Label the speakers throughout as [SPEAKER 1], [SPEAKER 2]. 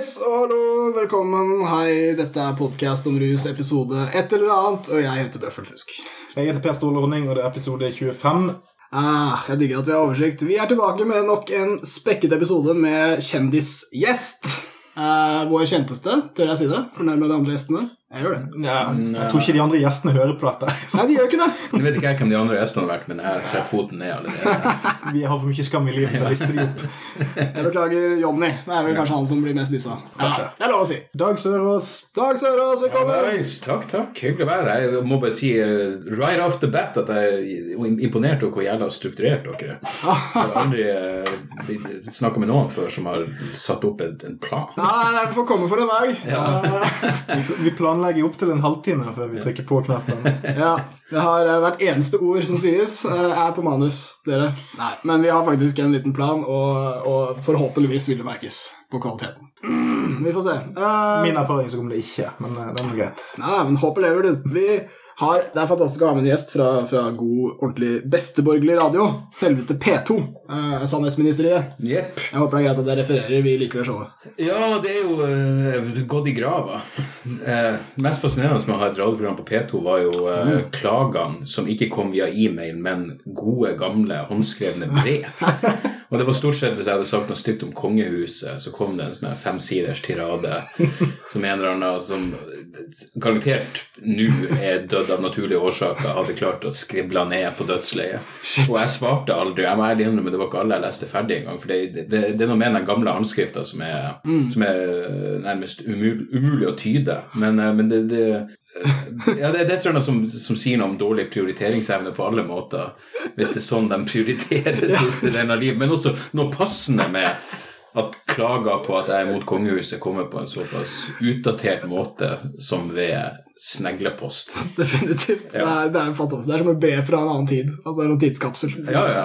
[SPEAKER 1] Hallais og hallo, velkommen. Hei, dette er podkast om rus, episode et eller annet, og jeg heter Bøffel Fusk.
[SPEAKER 2] Jeg heter Per Ståle Ordning, og det er episode 25.
[SPEAKER 1] Ah, jeg digger at vi har oversikt. Vi er tilbake med nok en spekket episode med kjendisgjest. Eh, vår kjenteste, tør jeg si det? Fornærmer de andre gjestene? Jeg gjør det.
[SPEAKER 2] Ja, jeg tror ikke de andre gjestene hører på dette.
[SPEAKER 1] Nei, de gjør ikke det.
[SPEAKER 3] Jeg vet ikke hvem de andre gjestene har vært, men jeg setter foten ned allerede.
[SPEAKER 2] Vi har for mye skam i livet til å liste de opp.
[SPEAKER 1] Jeg beklager Jonny. Det er vel kanskje han som blir mest dissa. Ja, det er lov å si.
[SPEAKER 2] Dag Sørås.
[SPEAKER 1] Dag Sørås, velkommen.
[SPEAKER 3] Nice, takk, takk. Hyggelig å være her. Jeg må bare si uh, right off the bat at jeg er imponert over hvor jævla strukturert dere er. Jeg har aldri uh, snakka med noen før som har satt opp en plan.
[SPEAKER 1] Nei, vi får komme for en dag. Eh,
[SPEAKER 2] Vi planlegger opptil en halvtime før vi trykker på knappen.
[SPEAKER 1] Ja, det har vært hvert eneste ord som sies, eh, er på manus, dere. Nei, men vi har faktisk en liten plan, og, og forhåpentligvis vil det merkes på kvaliteten. Mm, vi får se. Uh,
[SPEAKER 2] Min erfaring så kommer det ikke, men eh, det er greit.
[SPEAKER 1] Nei, men håpet lever, du. Vi har, det er fantastisk å ha med en gjest fra, fra god, ordentlig besteborgerlig radio. Selveste P2. Eh, Sannhetsministeriet.
[SPEAKER 3] Yep.
[SPEAKER 1] Jeg håper det er greit at jeg refererer. Vi liker det showet.
[SPEAKER 3] Ja, det er jo uh, gått i grava. Uh, mest fascinerende med å ha et radioprogram på P2 var jo eh, klagene som ikke kom via e-mail, men gode, gamle, håndskrevne brev. Og det var stort sett hvis jeg hadde sagt noe stygt om kongehuset, så kom det en sånn femsiders tirade som en eller annen som garantert nå er dødd av naturlige årsaker, hadde klart å skrible ned på dødsleiet. Og jeg svarte aldri. Jeg må ærlig innrømme det var ikke alle jeg leste ferdig engang. For det, det, det er noe med den gamle håndskrifta som, er- som er nærmest umul, umulig å tyde. Men, eh, men det, det ja, det, det tror jeg noe som, som sier noe om dårlig prioriteringsevne på alle måter. Hvis det er sånn de prioriterer siste delen av livet. Men også noe passende med at klager på at jeg er mot kongehuset, kommer på en såpass utdatert måte som ved sneglepost.
[SPEAKER 1] Definitivt. Det, er, det er fantastisk. Det er som et brev fra en annen tid. Altså, det er noen tidskapsel.
[SPEAKER 3] Ja, ja.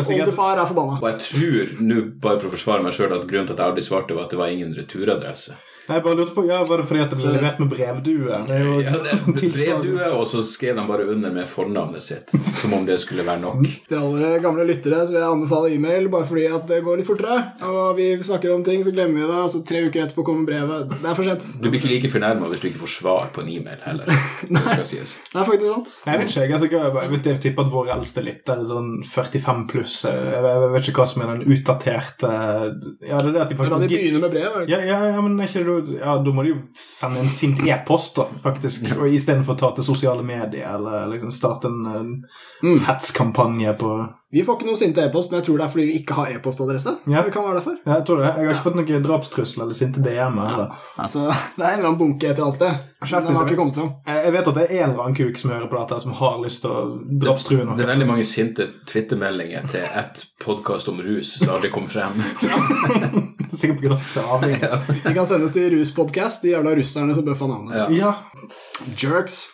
[SPEAKER 1] Oldefar er forbanna.
[SPEAKER 3] Og jeg tror, nå bare for å forsvare meg sjøl, at grunnen til at jeg aldri svarte, var at det var ingen returadresse.
[SPEAKER 2] Nei, jeg bare lurte på, ja, Var det fordi at det ble levert med brevdue? Det er jo
[SPEAKER 3] Ja, det
[SPEAKER 2] sånn
[SPEAKER 3] brevdue, og så skrev de bare under med fornavnet sitt. Som om det skulle være nok.
[SPEAKER 1] Til alle gamle lyttere så vil jeg anbefale e-mail, bare fordi at det går litt fortere. Og vi snakker om ting, så glemmer vi det, og så tre uker etterpå kommer brevet. Det er for sent.
[SPEAKER 3] Du blir ikke like fornærma hvis du ikke får svar på en e-mail heller. Det skal sies.
[SPEAKER 1] Det er faktisk sant.
[SPEAKER 2] Jeg vet ikke, jeg, altså, jeg, jeg, vet, jeg tipper at våre eldste lyttere er sånn 45 pluss. Jeg, jeg vet ikke hva som er den utdaterte Ja, det er det at de
[SPEAKER 1] La de
[SPEAKER 2] faktisk
[SPEAKER 1] begynner med brev. det?
[SPEAKER 2] Ja, ja, ja, men er ikke det, ja, da må du jo sende en sint e-post, da, faktisk. Og Istedenfor å ta til sosiale medier eller liksom starte en, en
[SPEAKER 1] Mm.
[SPEAKER 2] hetskampanje på
[SPEAKER 1] Vi får ikke noe sinte e-post, men jeg tror det er fordi vi ikke har e-postadresse.
[SPEAKER 2] Ja.
[SPEAKER 1] Det kan være derfor.
[SPEAKER 2] ja, Jeg tror det. Jeg har ikke fått noen drapstrussel eller sinte DM-er. heller.
[SPEAKER 1] Altså, det er en eller annen bunke et eller annet sted. Men den har ikke kommet fram.
[SPEAKER 2] Jeg vet at det er en eller annen kuk som hører på dette, som har lyst til å drapstrue noen.
[SPEAKER 3] Det er veldig mange sinte twittermeldinger til ett podkast om rus som aldri kom frem.
[SPEAKER 2] Sikkert pga. staving.
[SPEAKER 1] De kan sendes til Ruspodcast, de jævla russerne som bøffa navnet.
[SPEAKER 3] Ja.
[SPEAKER 2] Ja.
[SPEAKER 1] Jerks.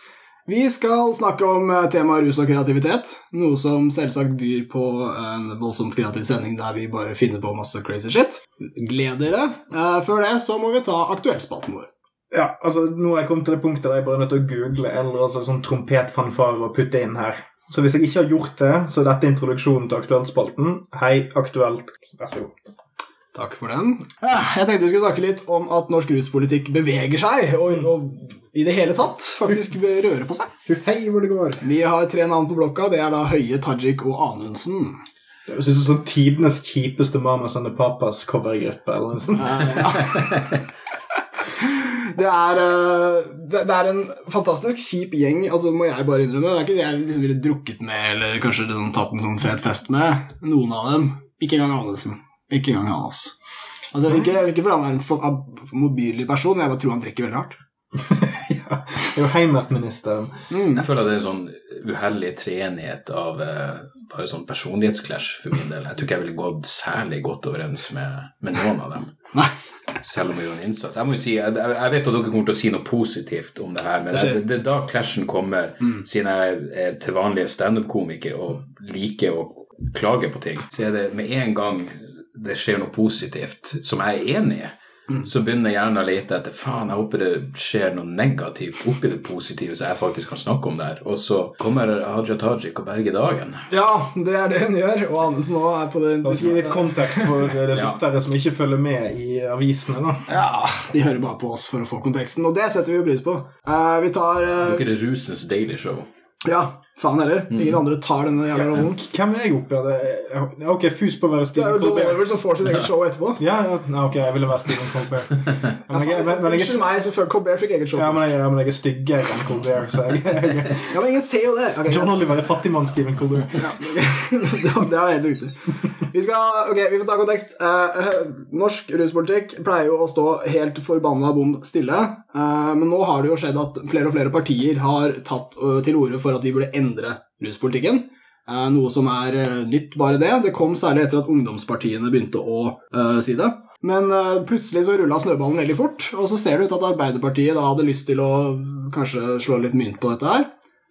[SPEAKER 1] Vi skal snakke om eh, temaet rus og kreativitet, noe som selvsagt byr på en voldsomt kreativ sending der vi bare finner på masse crazy shit. Gled dere. Eh, Før det så må vi ta aktuellspalten vår.
[SPEAKER 2] ja, altså Nå har jeg kommet til det punktet der jeg bare er nødt til å google eller altså sånn trompetfanfare og putte inn her. Så hvis jeg ikke har gjort det, så er dette introduksjonen til Aktuellspalten. Hei, Aktuelt. Vær så god.
[SPEAKER 1] Takk for den. Jeg tenkte vi skulle snakke litt om at norsk ruspolitikk beveger seg, og, og i det hele tatt faktisk rører på seg.
[SPEAKER 2] Hei, hvor det går.
[SPEAKER 1] Vi har tre navn på blokka. Det er da Høie, Tajik og Anundsen.
[SPEAKER 2] Det høres ut som sånn tidenes kjipeste Mamas and Papas covergruppe. eller noe sånt.
[SPEAKER 1] Det er, eh, det, det er en fantastisk kjip gjeng, altså må jeg bare innrømme. Det er ikke det jeg liksom ville drukket med, eller kanskje liksom tatt en sånn fet fest med. Noen av dem. Ikke engang Anundsen. Ikke engang han, altså. altså ikke, ikke fordi han er en for, motbydelig person, jeg bare tror han drikker veldig hardt.
[SPEAKER 2] ja. Det er jo Heimat-ministeren.
[SPEAKER 1] Mm.
[SPEAKER 3] Jeg føler det er en sånn uhellig treenighet av eh, bare sånn personlighetsclash for min del. Jeg tror ikke jeg ville gått særlig godt overens med, med noen av dem.
[SPEAKER 1] Nei.
[SPEAKER 3] Selv om vi gjør en innsats. Jeg må jo si, jeg, jeg vet at dere kommer til å si noe positivt om det her, men
[SPEAKER 1] Det
[SPEAKER 3] det, er da clashen kommer, siden jeg er til vanlig standup-komiker og liker å klage på ting. Så er det med en gang det skjer noe positivt som jeg er enig i, så begynner jeg gjerne å lete etter faen, jeg håper det skjer noe negativt oppi det positive, så jeg faktisk kan snakke om det her. Og så kommer Haja Tajik og berger dagen.
[SPEAKER 1] Ja, det er det hun gjør. Og Andersen nå er på den.
[SPEAKER 2] La oss gi litt kontekst for eh,
[SPEAKER 3] Ja.
[SPEAKER 2] lyttere som ikke følger med i avisene. da.
[SPEAKER 1] Ja, de hører bare på oss for å få konteksten, og det setter vi jo pris på. Uh, vi tar uh...
[SPEAKER 3] Dere er rusens Daily Show.
[SPEAKER 1] Ja, faen heller. Ingen andre tar denne jævla rollen.
[SPEAKER 2] Hvem er jeg oppi av? Ja, Ok, fus på å være
[SPEAKER 1] Det er jo John Oliver som får sitt eget show etterpå.
[SPEAKER 2] Ja, ja, nei, ok, jeg ville være Stephen Colbert.
[SPEAKER 1] Unnskyld meg, så før Colbert fikk eget show
[SPEAKER 2] ja, men
[SPEAKER 1] først.
[SPEAKER 2] jeg, ja, men jeg er styggere enn Colbert, så jeg, jeg
[SPEAKER 1] Ja, men ingen ser jo det. Okay,
[SPEAKER 2] John Oliver er fattigmann Stephen Colbert.
[SPEAKER 1] Ja, det det er helt riktig. Vi skal, ok, vi får ta kontekst. Eh, eh, norsk ruspolitikk pleier jo å stå helt forbanna bom stille. eh, men nå har det jo skjedd at flere og flere partier har tatt eh, til orde for at vi burde endre ruspolitikken. Eh, noe som er eh, nytt, bare det. Det kom særlig etter at ungdomspartiene begynte å uh, si det. Men uh, plutselig så rulla snøballen veldig fort, og så ser det ut at Arbeiderpartiet da hadde lyst til å kanskje slå litt mynt på dette her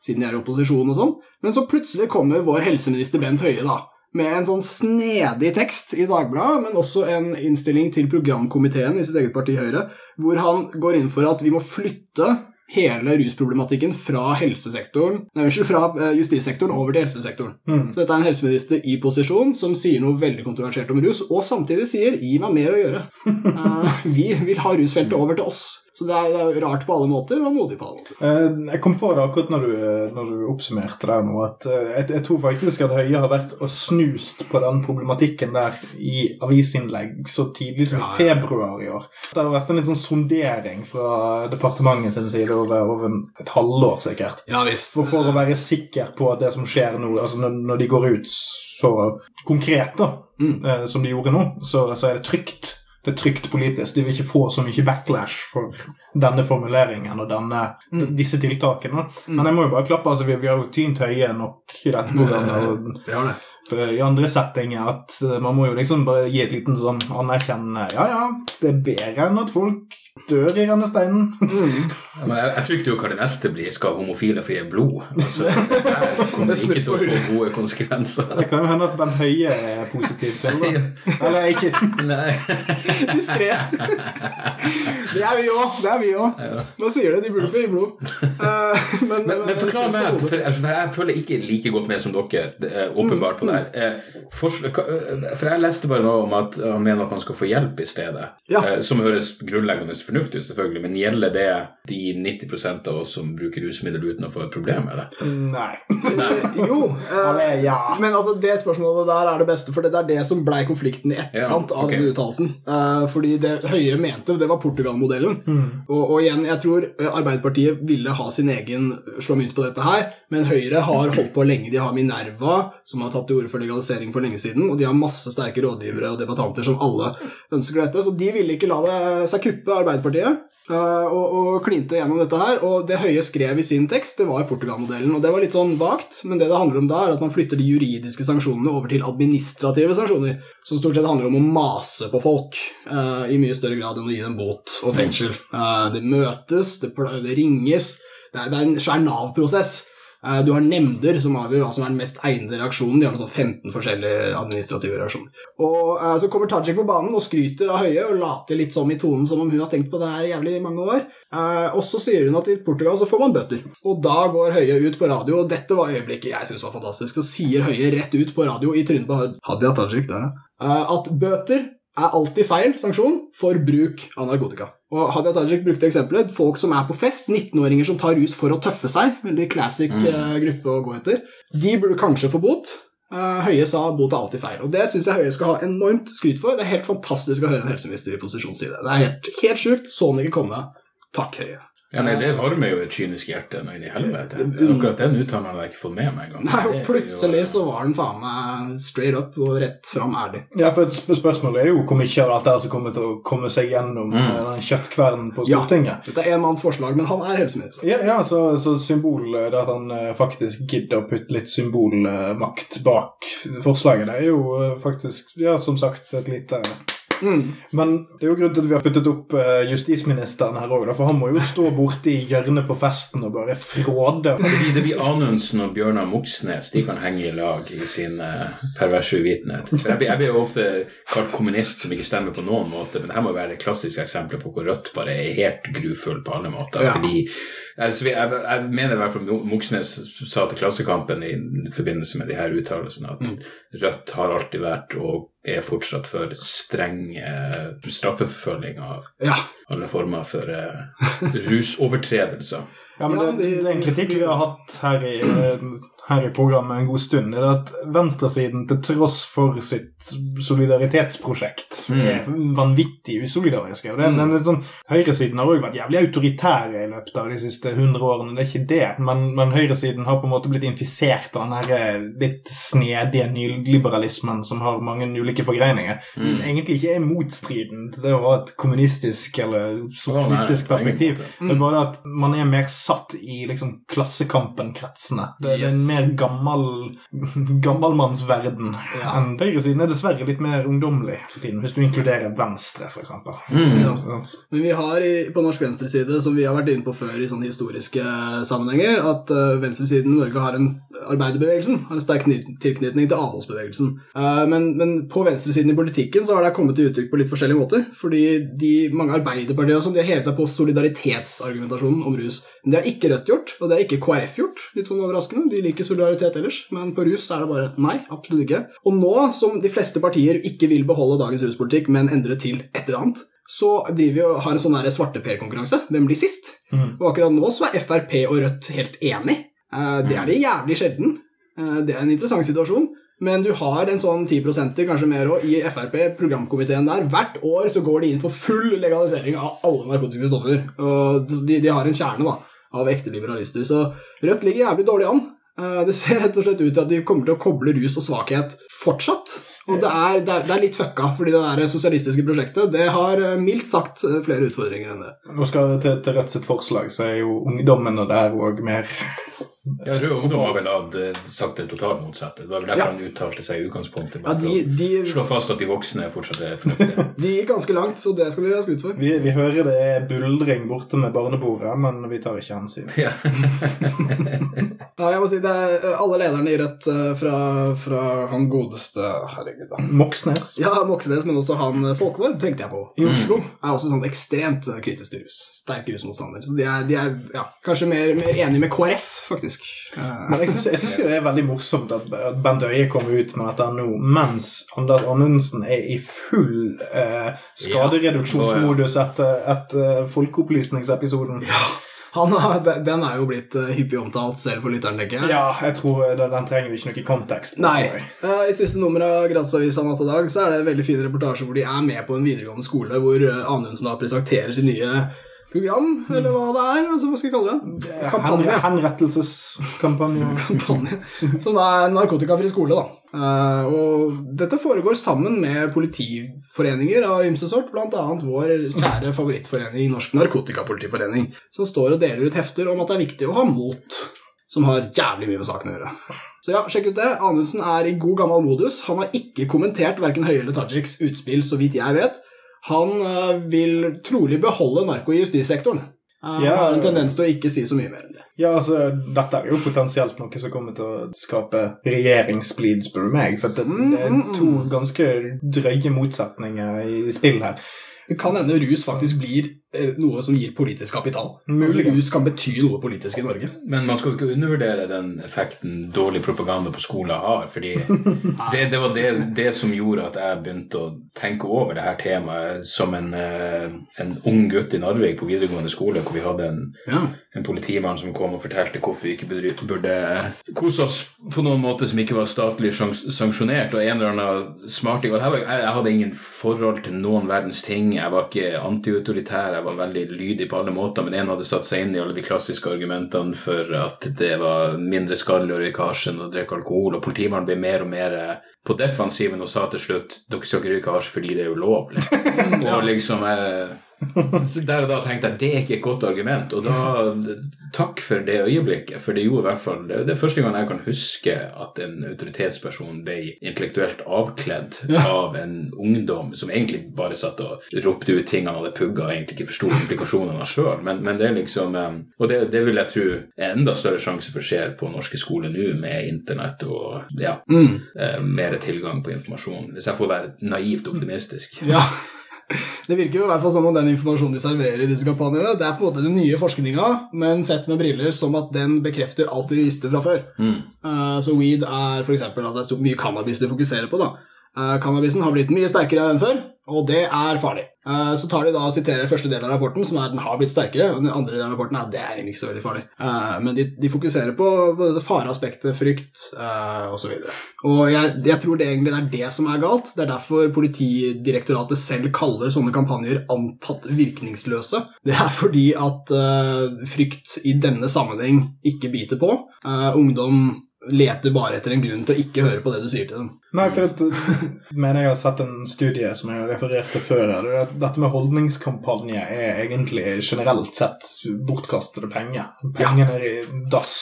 [SPEAKER 1] siden de er i opposisjon og sånn. Men så plutselig kommer vår helseminister Bent Høie da, med en sånn snedig tekst i Dagbladet, men også en innstilling til programkomiteen i sitt eget parti Høyre, hvor han går inn for at vi må flytte hele rusproblematikken fra helsesektoren, nei, unnskyld, fra eh, justissektoren over til helsesektoren.
[SPEAKER 2] Mm.
[SPEAKER 1] Så dette er en helseminister i posisjon som sier noe veldig kontroversielt om rus, og samtidig sier 'gi meg mer å gjøre'. uh, vi vil ha rusfeltet over til oss. Så det er, det er rart på alle måter, og modig på alle måter.
[SPEAKER 2] Eh, Jeg kom på det akkurat når du, når du oppsummerte det nå, at eh, jeg, jeg tror faktisk at Høie har vært og snust på den problematikken der i avisinnlegg så tidlig som i februar i år. Det har vært en litt sånn sondering fra departementet sin side over, over et halvår, sikkert.
[SPEAKER 1] Ja visst.
[SPEAKER 2] For, for å være sikker på at det som skjer nå, altså når, når de går ut så konkret da,
[SPEAKER 1] Mm.
[SPEAKER 2] eh, som de gjorde nå, så, så er det trygt. Det er trygt politisk. De vil ikke få så mye backlash for denne formuleringen og denne,
[SPEAKER 1] Mm.
[SPEAKER 2] disse tiltakene. Men jeg må jo bare klappe, altså vi, vi har jo tynt høye nok i dette programmet. og
[SPEAKER 1] Vi har det.
[SPEAKER 2] i andre settinger at eh, man må jo liksom bare gi et liten sånn anerkjennende Ja, ja, det er bedre enn at folk dør i rennesteinen.
[SPEAKER 3] Ja, men jeg, jeg frykter jo hva det neste blir. Skal homofile få gi blod? Altså, det kommer
[SPEAKER 1] Det
[SPEAKER 3] ikke til å få gode konsekvenser.
[SPEAKER 2] Det kan jo hende at Bent Høie er positiv til det. Eller ikke
[SPEAKER 3] Nei.
[SPEAKER 1] Diskré. Det er vi òg. Det er vi òg. Nå sier det, de burde få gi blod. Eh, men,
[SPEAKER 3] Men, men forklar meg, for jeg, for jeg føler ikke like godt med som dere, er åpenbart på det her. Eh, hva- eh, For jeg leste bare noe om at han mener at man skal få hjelp i stedet.
[SPEAKER 1] Ja.
[SPEAKER 3] Eh, Som høres grunnleggende fornuftig selvfølgelig, men gjelder det de 90 av oss som bruker rusmiddel uten å få et problem med det?
[SPEAKER 2] Nei.
[SPEAKER 1] Nei. jo. eh,
[SPEAKER 2] ja.
[SPEAKER 1] Men altså, det spørsmålet der er det beste, for det er det som blei konflikten i etterkant
[SPEAKER 3] Ja,
[SPEAKER 1] av
[SPEAKER 3] ok.
[SPEAKER 1] uttalelsen. Eh, fordi det Høie mente, det var Portugal-modellen.
[SPEAKER 2] Mm.
[SPEAKER 1] Og, og igjen, jeg tror eh, Arbeiderpartiet ville ha sin egen slå mynt på dette her, men Høyre har holdt på lenge. De har Minerva, som har tatt til orde for legalisering for lenge siden, og de har masse sterke rådgivere og debattanter som alle ønsker dette, så de ville ikke la det seg kuppe Arbeiderpartiet. Eh, og, og klinte gjennom dette her, og det Høie skrev i sin tekst, det var Portugal-modellen. Og det var litt sånn vagt, men det det handler om da, er at man flytter de juridiske sanksjonene over til administrative sanksjoner, som stort sett handler om å mase på folk uh, i mye større grad enn å gi dem bot og fengsel. Uh, det møtes, det, det ringes, det er, det er en svær Nav-prosess. Eh, Du har nemnder som avgjør hva som er den mest egnede reaksjonen. De har sånn 15 forskjellige administrative reaksjoner. Og eh, Så kommer Tajik på banen og skryter av Høie og later litt som i tonen som om hun har tenkt på det her jævlig mange år. Eh, og så sier hun at i Portugal så får man bøter. Og da går Høie ut på radio, og dette var øyeblikket jeg syntes var fantastisk. Så sier Høie rett ut på radio i trynet på Hadia Tajik der, ja. At bøter er alltid feil sanksjon for bruk av narkotika. Og Hadia Tajik brukte eksempelet folk som er på fest, 19-åringer som tar rus for å tøffe seg, veldig classic eh, gruppe å gå etter, de burde kanskje få bot. Eh, Høie sa bot er alltid feil, og det syns jeg Høie skal ha enormt skryt for. Det er helt fantastisk å høre en helseminister i posisjonsside. Det er helt, helt sjukt. Så den ikke komme. Takk, Høie.
[SPEAKER 3] Ja, nei, Det varmer jo et kynisk hjerte nå inn i helvete. Akkurat den uttalen har jeg ikke fått med meg engang.
[SPEAKER 1] Nei, og plutselig så var den faen meg straight up og rett fram ærlig.
[SPEAKER 2] Ja, for et sp- Spørsmålet er jo hvor mye av alt det her som kommer til å komme seg gjennom
[SPEAKER 3] Mm.
[SPEAKER 2] eh, den kjøttkvernen på
[SPEAKER 1] Ja. Dette er en manns forslag, men han er helseminister.
[SPEAKER 2] Ja, ja så, så symbol det at han eh, faktisk gidder å putte litt symbolmakt bak forslaget, det er jo eh, faktisk, ja, som sagt, et lite Men det er jo grunnen til at vi har puttet opp eh, justisministeren her òg, for han må jo stå borte i hjørnet på festen og bare fråde.
[SPEAKER 3] Det blir, det blir Anundsen og Bjørnar Moxnes. De kan henge i lag i sin eh, perverse uvitenhet. Jeg blir, jeg blir ofte kalt kommunist som ikke stemmer på noen måte, men dette må være det klassiske eksempelet på hvor Rødt bare er helt grufull på alle måter.
[SPEAKER 1] Ja.
[SPEAKER 3] Fordi altså, jeg, jeg mener i hvert fall Moxnes sa til Klassekampen i forbindelse med de her uttalelsene at Rødt har alltid vært og er fortsatt for streng eh, straffeforfølging av
[SPEAKER 1] Ja.
[SPEAKER 3] alle former for eh, rusovertredelser.
[SPEAKER 2] Ja, men det, det,
[SPEAKER 1] det-
[SPEAKER 2] det er en kritikk vi har hatt her i, eh, her i programmet en god stund. er Det at venstresiden, til tross for sitt solidaritetsprosjekt, er vanvittig usolidariske. Og det,
[SPEAKER 1] Mm.
[SPEAKER 2] den er litt sånn, Høyresiden har òg vært jævlig autoritære i løpet av de siste hundre årene, det er ikke det. Men, men høyresiden har på en måte blitt infisert av den her eh, litt snedige nyliberalismen som har mange ulike forgreininger. Som egentlig ikke er motstriden til det å ha et kommunistisk eller sosialistisk perspektiv. Det er bare at man er mer satt i liksom klassekampen-kretsene. Det, det er
[SPEAKER 1] Yes.
[SPEAKER 2] Mer gammel gammelmannsverden
[SPEAKER 1] Ja.
[SPEAKER 2] enn høyresiden. er dessverre litt mer ungdommelig for tiden, hvis du inkluderer venstre, f.eks.
[SPEAKER 3] Mm.
[SPEAKER 1] Ja. Men vi har i, på norsk venstreside, som vi har vært inne på før i sånne historiske sammenhenger, at uh, venstresiden i Norge har en arbeiderbevegelsen, har en sterk tilknytning til avholdsbevegelsen. Uh, men, men på venstresiden i politikken så har det kommet til uttrykk på litt forskjellige måter. Fordi de mange arbeiderpartiene sånn, de har hevet seg på solidaritetsargumentasjonen om rus. Men det har ikke Rødt gjort, og det har ikke KrF gjort. Litt sånn overraskende. De liker solidaritet ellers, men på rus er det bare nei, absolutt ikke. Og nå som de fleste partier ikke vil beholde dagens ruspolitikk, men endre til et eller annet, så driver vi og har en sånn svarteper-konkurranse. Hvem blir sist?
[SPEAKER 2] Mm.
[SPEAKER 1] Og akkurat nå så er Frp og Rødt helt enig. Eh, Det er det jævlig sjelden. Eh, Det er en interessant situasjon. Men du har en sånn 10 kanskje mer også, i Frp, programkomiteen der. Hvert år så går de inn for full legalisering av alle narkotiske stoffer. Og de, de har en kjerne da, av ekte liberalister. Så Rødt ligger jævlig dårlig an. Eh, Det ser rett og slett ut til at de kommer til å koble rus og svakhet fortsatt. Og det er, det er, det er litt fucka, fordi det der sosialistiske prosjektet det har eh, mildt sagt eh, flere utfordringer enn det.
[SPEAKER 2] Nå skal til, til Rødt sitt forslag, så er jo ungdommen og der òg mer
[SPEAKER 3] Ja, Rød Ungdom har vel hatt, eh, sagt det totalt motsatte. Det var vel derfor
[SPEAKER 1] Ja.
[SPEAKER 3] han uttalte seg i utgangspunktet.
[SPEAKER 1] Ja, de,
[SPEAKER 3] for
[SPEAKER 1] de,
[SPEAKER 3] å slå fast at de voksne fortsatt er fornuftige.
[SPEAKER 1] de gikk ganske langt, så det skal vi ha skryt for.
[SPEAKER 2] vi, vi hører det er buldring borte med barnebordet, men vi tar ikke hensyn.
[SPEAKER 3] ja.
[SPEAKER 1] Ja, jeg må si det er alle lederne i Rødt fra, fra han godeste Herregud, da.
[SPEAKER 2] Moxnes.
[SPEAKER 1] Ja, Moxnes, men også han eh, Folkvord, tenkte jeg på, i Oslo, er også sånn ekstremt eh, kritisk til rus. Sterk rusmotstander. Så de er, de er ja, kanskje mer, mer enige med KrF, faktisk. Eh,
[SPEAKER 2] Men jeg syns, det er veldig morsomt at, at Bent Øie kommer ut med dette nå, mens Anders Anundsen er i full eh, skadereduksjonsmodus etter, etter folkeopplysningsepisoden.
[SPEAKER 1] han, har- den er jo blitt eh, hyppig omtalt, selv for lytteren, tenker jeg.
[SPEAKER 2] Ja, jeg tror den, den trenger vi ikke noe kontekst.
[SPEAKER 1] Nei. Eh, I siste nummer av Gradsavisa Natt og Dag så er det en veldig fin reportasje hvor de er med på en videregående skole hvor eh, Anundsen da presenterer sin nye program, eller hva det er. Altså, hva skal vi kalle det? Kampanje.
[SPEAKER 2] Hen, henrettelseskampanje.
[SPEAKER 1] kampanje. Som er narkotikafri skole, da. Eh, og dette foregår sammen med politiforeninger av ymse sort, bl.a. vår kjære favorittforening Norsk Narkotikapolitiforening, som står og deler ut hefter om at det er viktig å ha mot, som har jævlig mye med saken å gjøre. Så ja, sjekk ut det. Anundsen er i god gammel modus. Han har ikke kommentert verken Høie eller Tajiks utspill, så vidt jeg vet. Han eh, vil trolig beholde narko i justissektoren. Uh,
[SPEAKER 2] Ja.
[SPEAKER 1] har en tendens til å ikke si så mye mer enn det.
[SPEAKER 2] Ja, altså, dette er jo potensielt noe som kommer til å skape regjeringssplid, spør du meg. For det, det er to ganske drøye motsetninger i spill her.
[SPEAKER 1] Det kan hende rus faktisk blir eh, noe som gir politisk kapital. Altså,
[SPEAKER 2] Muligens.
[SPEAKER 1] rus kan bety noe politisk i Norge.
[SPEAKER 3] Men man skal jo ikke undervurdere den effekten dårlig propaganda på skolen har. fordi det, det var det, det som gjorde at jeg begynte å tenke over det her temaet som en, eh, en ung gutt i Narvik på videregående skole, hvor vi hadde en,
[SPEAKER 1] Ja.
[SPEAKER 3] en politimann som kom og fortalte hvorfor vi ikke burde, kose oss på noen måte som ikke var statlig sanksjonert, og en eller annen smarting. Jeg, jeg hadde ingen forhold til noen verdens ting. Jeg var ikke antiautoritær, jeg var veldig lydig på alle måter, men en hadde satt seg inn i alle de klassiske argumentene for at det var mindre skadelig å røyke hasj enn å drikke alkohol, og politimannen ble mer og mer eh, på defensiven og sa til slutt dere skal ikke røyke hasj fordi det er ulovlig. og liksom jeg, Så der og da tenkte jeg det er ikke et godt argument, og da takk for det øyeblikket, for det gjorde i hvert fall Det er første gang jeg kan huske at en autoritetsperson ble intellektuelt avkledd av en ungdom som egentlig bare satt og ropte ut ting han hadde pugga egentlig ikke forsto implikasjonene sjøl, men, men det er liksom Og det, det vil jeg tro er enda større sjanse for skjer på norske skoler nå, med internett og ja,
[SPEAKER 1] Mm.
[SPEAKER 3] eh, mer tilgang på informasjon. Hvis jeg får være naivt optimistisk.
[SPEAKER 1] Ja. Det virker jo i hvert fall som om den informasjonen de serverer i disse kampanjene, det er på en måte den nye forskninga, men sett med briller som at den bekrefter alt vi visste fra før.
[SPEAKER 3] Mm.
[SPEAKER 1] Uh, så weed er f.eks. at det er så mye cannabis de fokuserer på. da. Uh, Cannabisen har blitt mye sterkere enn før, og det er farlig. Eh, Så tar de da og siterer første del av rapporten, som er den har blitt sterkere, og den andre delen av rapporten er det er egentlig ikke så veldig farlig. Eh, Men de, de fokuserer på på det fareaspektet, frykt osv. Og jeg, jeg tror det egentlig er det som er galt. Det er derfor Politidirektoratet selv kaller sånne kampanjer antatt virkningsløse. Det er fordi at eh, frykt i denne sammenheng ikke biter på. Eh, ungdom leter bare etter en grunn til å ikke høre på det du sier til dem.
[SPEAKER 2] Nei, for at, mener jeg har sett en studie som jeg har referert til før. det er at Dette med holdningskampanje er egentlig generelt sett bortkastede penger. Pengene er i dass.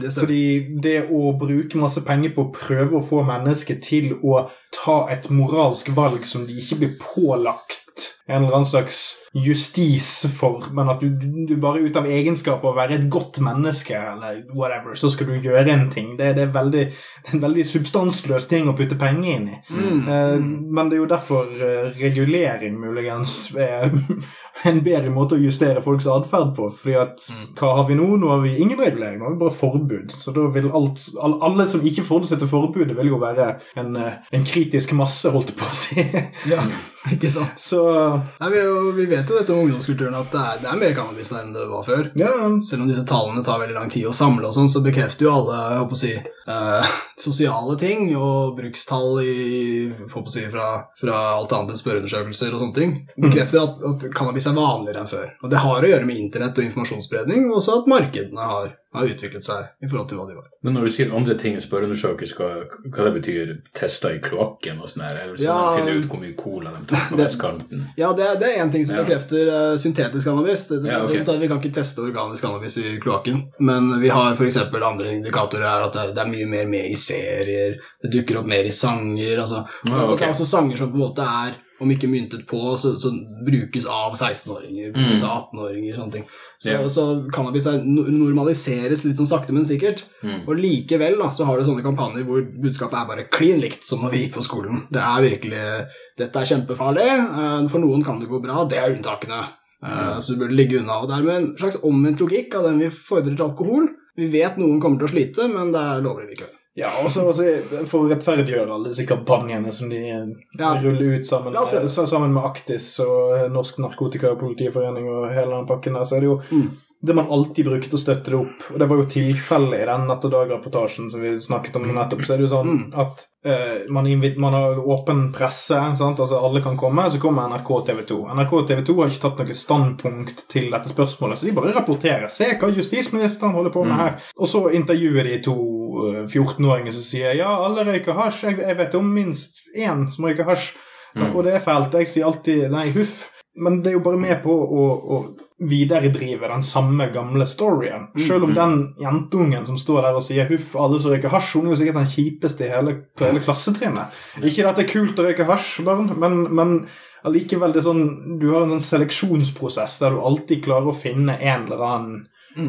[SPEAKER 1] Det.
[SPEAKER 2] Fordi det å bruke masse penger på å prøve å få mennesker til å ta et moralsk valg som de ikke blir pålagt en eller annen slags justis for, men at du, du- bare ut av egenskap å være et godt menneske, eller whatever, så skal du gjøre en ting. Det, det, er, veldig, det er en veldig substansløs ting å putte penger inn i.
[SPEAKER 1] Mm.
[SPEAKER 2] Eh, men det er jo derfor eh, regulering muligens er en bedre måte å justere folks atferd på. fordi at hva har vi nå? Nå har vi ingen regulering, nå har vi bare forbud. Så da vil alt, all, alle som ikke forholder seg til forbudet, vil jo være en, eh, en kritisk masse, holdt jeg på å si.
[SPEAKER 1] Ja, ikke sant.
[SPEAKER 2] Så
[SPEAKER 1] Nei, vi, vi vet jo dette om ungdomskulturen, at det er, det er mer cannabis der enn det var før.
[SPEAKER 2] ja,
[SPEAKER 1] Selv om disse tallene tar veldig lang tid å samle, og sånn, så bekrefter jo alle jeg håper å si, eh, sosiale ting og brukstall i, jeg håper å si, fra, fra alt annet enn spørreundersøkelser og sånne ting. Bekrefter at, at cannabis er vanligere enn før. Og Det har å gjøre med internett og informasjonsspredning, og også at markedene har, har utviklet seg i forhold til hva de var.
[SPEAKER 3] Men når du sier andre ting enn spørreundersøkelse, hva, det betyr tester i kloakken og sånn her? Eller sånn
[SPEAKER 1] Ja.
[SPEAKER 3] finne ut hvor mye cola de tar på vestkanten?
[SPEAKER 1] Ja, det, det er én ting som
[SPEAKER 3] Ja.
[SPEAKER 1] bekrefter eh, syntetisk cannabis. Det, det,
[SPEAKER 3] Ja, okay.
[SPEAKER 1] det, vi kan ikke teste organisk cannabis i kloakken, men vi har f.eks. andre indikatorer her at det, er mye mer med i serier, det dukker opp mer i sanger. Altså,
[SPEAKER 3] Ja,
[SPEAKER 1] okay.
[SPEAKER 3] ok.
[SPEAKER 1] Det er også sanger som på en måte er, om ikke myntet på, så, så brukes av 16-åringer, brukes av 18-åringer, sånne ting. Så.
[SPEAKER 3] Ja.
[SPEAKER 1] så cannabis er, normaliseres litt sånn sakte, men sikkert.
[SPEAKER 3] Mm.
[SPEAKER 1] Og likevel da, så har du sånne kampanjer hvor budskapet er bare klin likt som når vi gikk på skolen. Det er virkelig Dette er kjempefarlig. eh, For noen kan det gå bra. Det er unntakene. Mm. Så du burde ligge unna. Og dermed en slags omvendt logikk av den vi fordrer til alkohol. Vi vet noen kommer til å slite, men det er lovlig likevel.
[SPEAKER 2] Ja og så også for å rettferdiggjøre alle disse kampanjene som de eh,
[SPEAKER 1] Ja.
[SPEAKER 2] ruller ut sammen, sammen med Aktis og Norsk Narkotika- og Politiforening og hele den pakken der, så er det jo
[SPEAKER 1] Mm.
[SPEAKER 2] Det man alltid brukte å støtte det opp. Og det var jo tilfellet i den Natt og Dag-rapportasjen som vi snakket om nettopp. Så er det jo sånn at uh, man, man har åpen presse, sant? altså alle kan komme, så kommer NRK og TV 2. NRK og TV 2 har ikke tatt noe standpunkt til dette spørsmålet, så de bare rapporterer. Se hva justisministeren holder på med her. Og så intervjuer de to eh, 14-åringer som sier ja, alle røyker hasj. Jeg, jeg vet om minst én som røyker hasj. Så, Og det er fælt. Jeg sier alltid nei, huff. Men det er jo bare med på å, å videredrive den samme gamle storyen. Selv om den jentungen som står der og sier 'huff, alle som røyker hasj', hun er jo sikkert den kjipeste i hele, på hele klassetrinnet. Ikke at det er kult å røyke hasj, barn, men, men allikevel det er sånn, du har en sånn seleksjonsprosess der du alltid klarer å finne en eller annen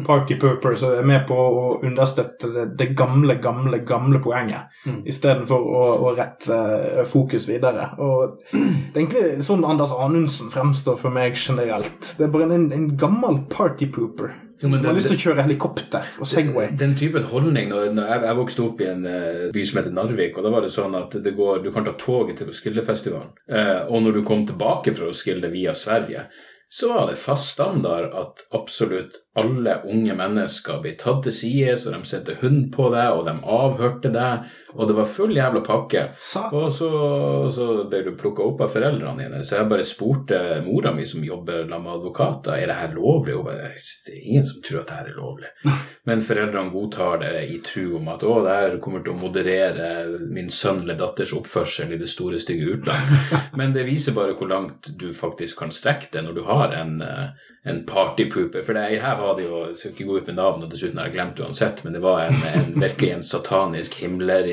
[SPEAKER 2] party Purpose er med på å understøtte det, det gamle, gamle, gamle poenget,
[SPEAKER 1] Mm.
[SPEAKER 2] istedenfor å, å rette eh, fokus videre. Og det er egentlig sånn Anders Anundsen fremstår for meg generelt. Det er bare en, en gammel party pooper
[SPEAKER 3] Jo, men
[SPEAKER 2] som har lyst til å kjøre helikopter og Segway.
[SPEAKER 3] Den typen holdning når, når jeg, jeg vokste opp i en uh, by som heter Narvik, og da var det sånn at det går, du kan ta toget til Roskildefestivalen, Uh, og når du kom tilbake fra Roskilde via Sverige, så var det fast standard at absolutt alle unge mennesker ble tatt til side, så de setter hund på deg, og de avhørte deg, Og det var full jævla pakke.
[SPEAKER 1] Satan.
[SPEAKER 3] Og så, så ble du plukka opp av foreldrene dine, så jeg bare spurte mora mi, som jobber med advokater, er det her lovlig. Og bare, det er ingen som tror at det her er lovlig. Men foreldrene godtar det i tru om at å, det her kommer til å moderere min sønn eller datters oppførsel i det store, stygge utland. Men det viser bare hvor langt du faktisk kan strekke det når du har en, eh, en partypooper. For det her var det jo, jeg skal ikke gå ut med navn, og dessuten har jeg glemt uansett, men det var en, en virkelig en satanisk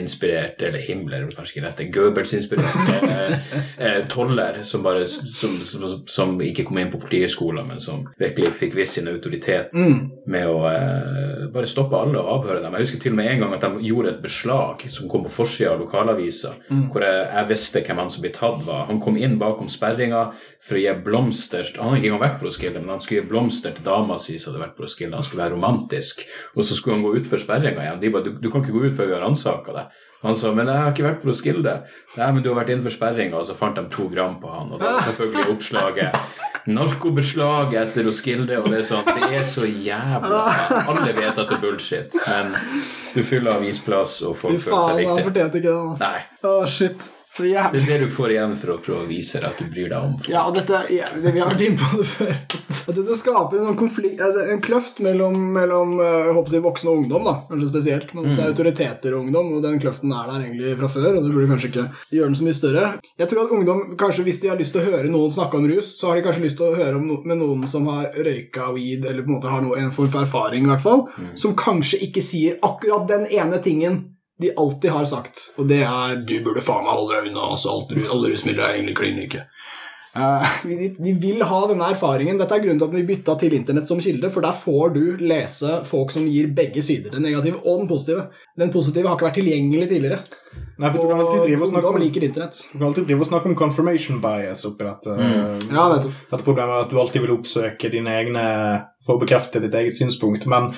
[SPEAKER 3] Himmler-inspirert, eller Himmler, kanskje ikke rett, Goebbels-inspirert eh, eh, toller som bare som, som, som ikke kom inn på politihøgskolen, men som virkelig fikk vist sin autoritet
[SPEAKER 1] Mm.
[SPEAKER 3] med å eh, bare stoppe alle og avhøre dem. Jeg husker til og med en gang at de gjorde et beslag som kom på forsida av lokalavisa, hvor jeg, jeg visste hvem han som ble tatt var. Han kom inn bakom sperringa for å gi blomster Han hadde ikke engang vært på Roskilde, men han skulle gi blomster til dama si som hadde vært på Roskilde. Han skulle være romantisk. Og så skulle han gå utfor sperringa igjen. De bare du, du kan ikke gå ut før vi har ransaka deg. Han sa men jeg har ikke vært på Roskilde. Nei, men du har vært innenfor sperringa, og så fant de to gram på han. Og da var selvfølgelig oppslaget narkobeslag etter Roskilde, og det er sånn Det er så jævla Alle vet at det er bullshit, men du fyller avisplass, og folk føler
[SPEAKER 1] faen,
[SPEAKER 3] seg
[SPEAKER 1] han
[SPEAKER 3] viktige.
[SPEAKER 1] fortjente ikke det. Altså.
[SPEAKER 3] Nei.
[SPEAKER 1] Å, shit. Så
[SPEAKER 3] Det er det du får igjen for å prøve å vise deg at du bryr deg om folk.
[SPEAKER 1] Ja, og dette, ja, det, vi har vært inne på det før. At dette skaper en, sånn konflikt, altså en kløft mellom, mellom eh, jeg håper å si voksne og ungdom, da, kanskje spesielt. Men også autoriteter og ungdom, og den kløften er der egentlig fra før. og du burde kanskje ikke gjøre den så mye større. Jeg tror at ungdom, kanskje hvis de har lyst til å høre noen snakke om rus, så har de kanskje lyst til å høre om no med noen som har røyka weed, eller på en måte har noe, en form for erfaring, i hvert fall, som kanskje ikke sier akkurat den ene tingen de alltid har sagt, og det er 'du burde faen meg holde deg unna', altså alt, alle rusmidler er egentlig klin like. Uh, de, de vil ha denne erfaringen. Dette er grunnen til at vi bytta til internett som kilde, for der får du lese folk som gir begge sider, den negative og den positive. Den positive har ikke vært tilgjengelig tidligere.
[SPEAKER 2] Nei, for du kan alltid drive og snakke om,
[SPEAKER 1] liker internett.
[SPEAKER 2] du kan alltid drive og snakke om confirmation bias oppi dette.
[SPEAKER 1] Ja.
[SPEAKER 2] Dette problemet er at du alltid vil oppsøke dine egne for å bekrefte ditt eget synspunkt. Men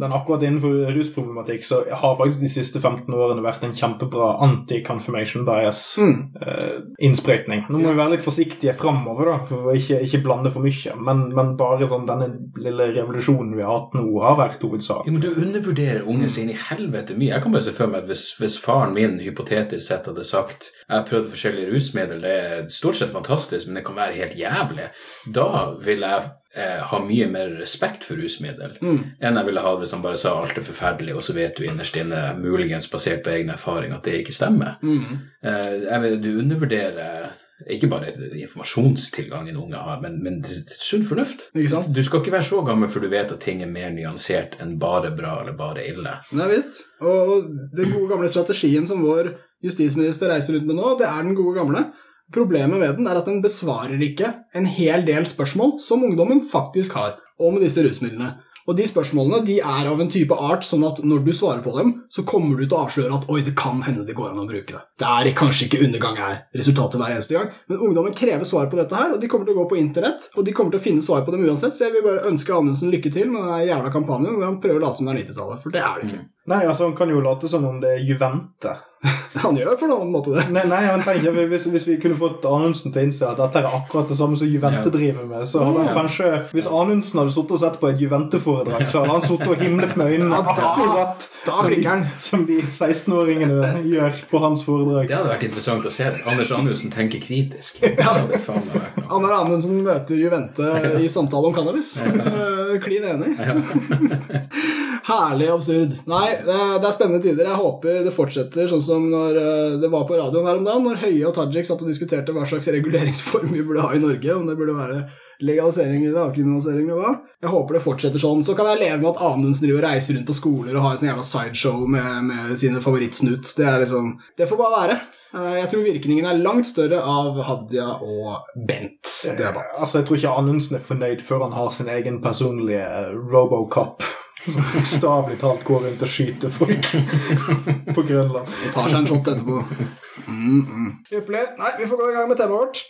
[SPEAKER 2] den akkurat innenfor rusproblematikk så har faktisk de siste 15 årene vært en kjempebra anti-confirmation
[SPEAKER 1] Mm.
[SPEAKER 2] bias-innsprøytning. Nå må vi være litt forsiktige framover da, for å ikke, ikke blande for mye. Men, men bare sånn denne lille revolusjonen vi har hatt nå, har vært hovedsak.
[SPEAKER 3] Jo, men Du undervurderer ungen sin i helvete mye. Jeg kan bare se for meg at hvis, hvis faren min hypotetisk sett hadde sagt jeg har prøvd forskjellige rusmidler, det er stort sett fantastisk, men det kan være helt jævlig, da vil jeg eh, ha mye mer respekt for rusmiddel enn jeg ville ha hvis han bare sa alt er forferdelig, og så vet du innerst inne, muligens basert på egen erfaring, at det ikke stemmer. Eh, jeg vil, du undervurderer ikke bare informasjonstilgangen unge har, men, men sunn fornuft. Du skal ikke være så gammel før du vet at ting er mer nyansert enn bare bra eller bare ille.
[SPEAKER 1] Nei visst. Og den gode gamle strategien som vår justisminister reiser rundt med nå, det er den gode gamle. Problemet med den er at den besvarer ikke en hel del spørsmål som ungdommen faktisk har om disse rusmidlene. Og de spørsmålene de er av en type art sånn at når du svarer på dem, så kommer du til å avsløre at oi, det kan hende det går an å bruke det. Det er kanskje ikke undergang her, resultatet hver eneste gang, men ungdommen krever svar på dette her, og de kommer til å gå på internett, og de kommer til å finne svar på dem uansett, så jeg vil bare ønske Anundsen lykke til med den jævla kampanjen hvor han prøver å late som det er 90-tallet, for det er det ikke.
[SPEAKER 2] Nei, altså Han kan jo late som om det er Juvente.
[SPEAKER 1] Han gjør for noen måte det.
[SPEAKER 2] Nei, nei men tenk, hvis, hvis vi kunne fått Anundsen til å innse at dette er akkurat det samme som Juvente
[SPEAKER 3] Ja.
[SPEAKER 2] driver med, så hadde han kanskje Hvis Anundsen hadde sittet og sett på et Juvente-foredrag, så hadde han sittet og himlet med øynene
[SPEAKER 1] Ja, da-
[SPEAKER 2] akkurat
[SPEAKER 1] da
[SPEAKER 2] som, de, som de 16-åringene gjør på hans foredrag.
[SPEAKER 3] Det hadde vært interessant å se. Anders Anundsen tenker kritisk. Ja.
[SPEAKER 1] Anders Anundsen møter Juvente i samtale om cannabis. Eh, Klin enig. Herlig absurd. Nei, det er, det er spennende tider. Jeg håper det fortsetter sånn som når eh, det var på radioen her om dagen, når Høie og Tajik satt og diskuterte hva slags reguleringsform vi burde ha i Norge. Om det burde være legalisering eller avkriminalisering eller hva. Jeg håper det fortsetter sånn. Så kan jeg leve med at Anundsen driver og reiser rundt på skoler og har en sånn jævla sideshow med, med sine favorittsnutt. Det er liksom Det får bare være. Eh, Jeg tror virkningen er langt større av Hadia og Bents debatt.
[SPEAKER 2] Altså, Jeg tror ikke Anundsen er fornøyd før han har sin egen personlige eh, Robocop. Som bokstavelig talt går rundt og skyter folk på Grønland.
[SPEAKER 1] Og tar seg en shot etterpå. Mm, mm. Nei, vi får gå i gang med temaet vårt.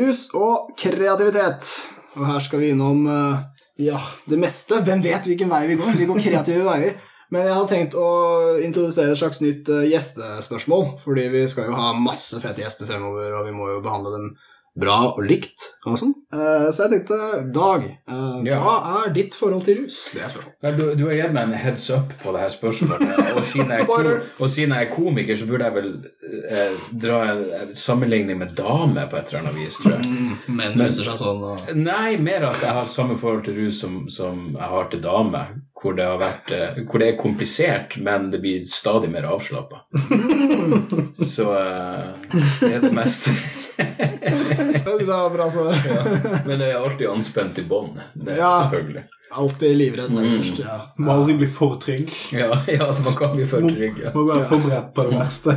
[SPEAKER 1] Rus og kreativitet. Og her skal vi innom eh, ja, det meste. Hvem vet hvilken vei vi går? Vi går kreative veier. Men jeg hadde tenkt å introdusere et slags nytt eh, gjestespørsmål, fordi vi skal jo ha masse fete gjester fremover, og vi må jo behandle dem bra og likt og sånn. Eh, så jeg tenkte, Dag, eh, hva er ditt forhold til rus? Det er spørsmålet.
[SPEAKER 3] Du, du har gitt meg en heads up på det her spørsmålet. Og siden jeg, og siden jeg er komiker, så burde jeg vel eh, dra en, en sammenligning med dame på et eller annet vis, tror jeg.
[SPEAKER 1] Mm, det ruser seg sånn. Og...
[SPEAKER 3] Nei, mer at jeg har samme forhold til rus som, som jeg har til dame. Hvor det, har vært, eh, hvor det er komplisert, men det blir stadig mer avslappa. Så eh, det er det meste.
[SPEAKER 1] Det var bra svar.
[SPEAKER 3] Men jeg er alltid anspent i bånd. Det er
[SPEAKER 1] Ja.
[SPEAKER 3] selvfølgelig.
[SPEAKER 1] Alltid livredd Mm. Ja.
[SPEAKER 2] Må aldri bli for trygg.
[SPEAKER 3] Ja, ja, man kan bli for trygg. Ja.
[SPEAKER 2] Må være forberedt på det verste.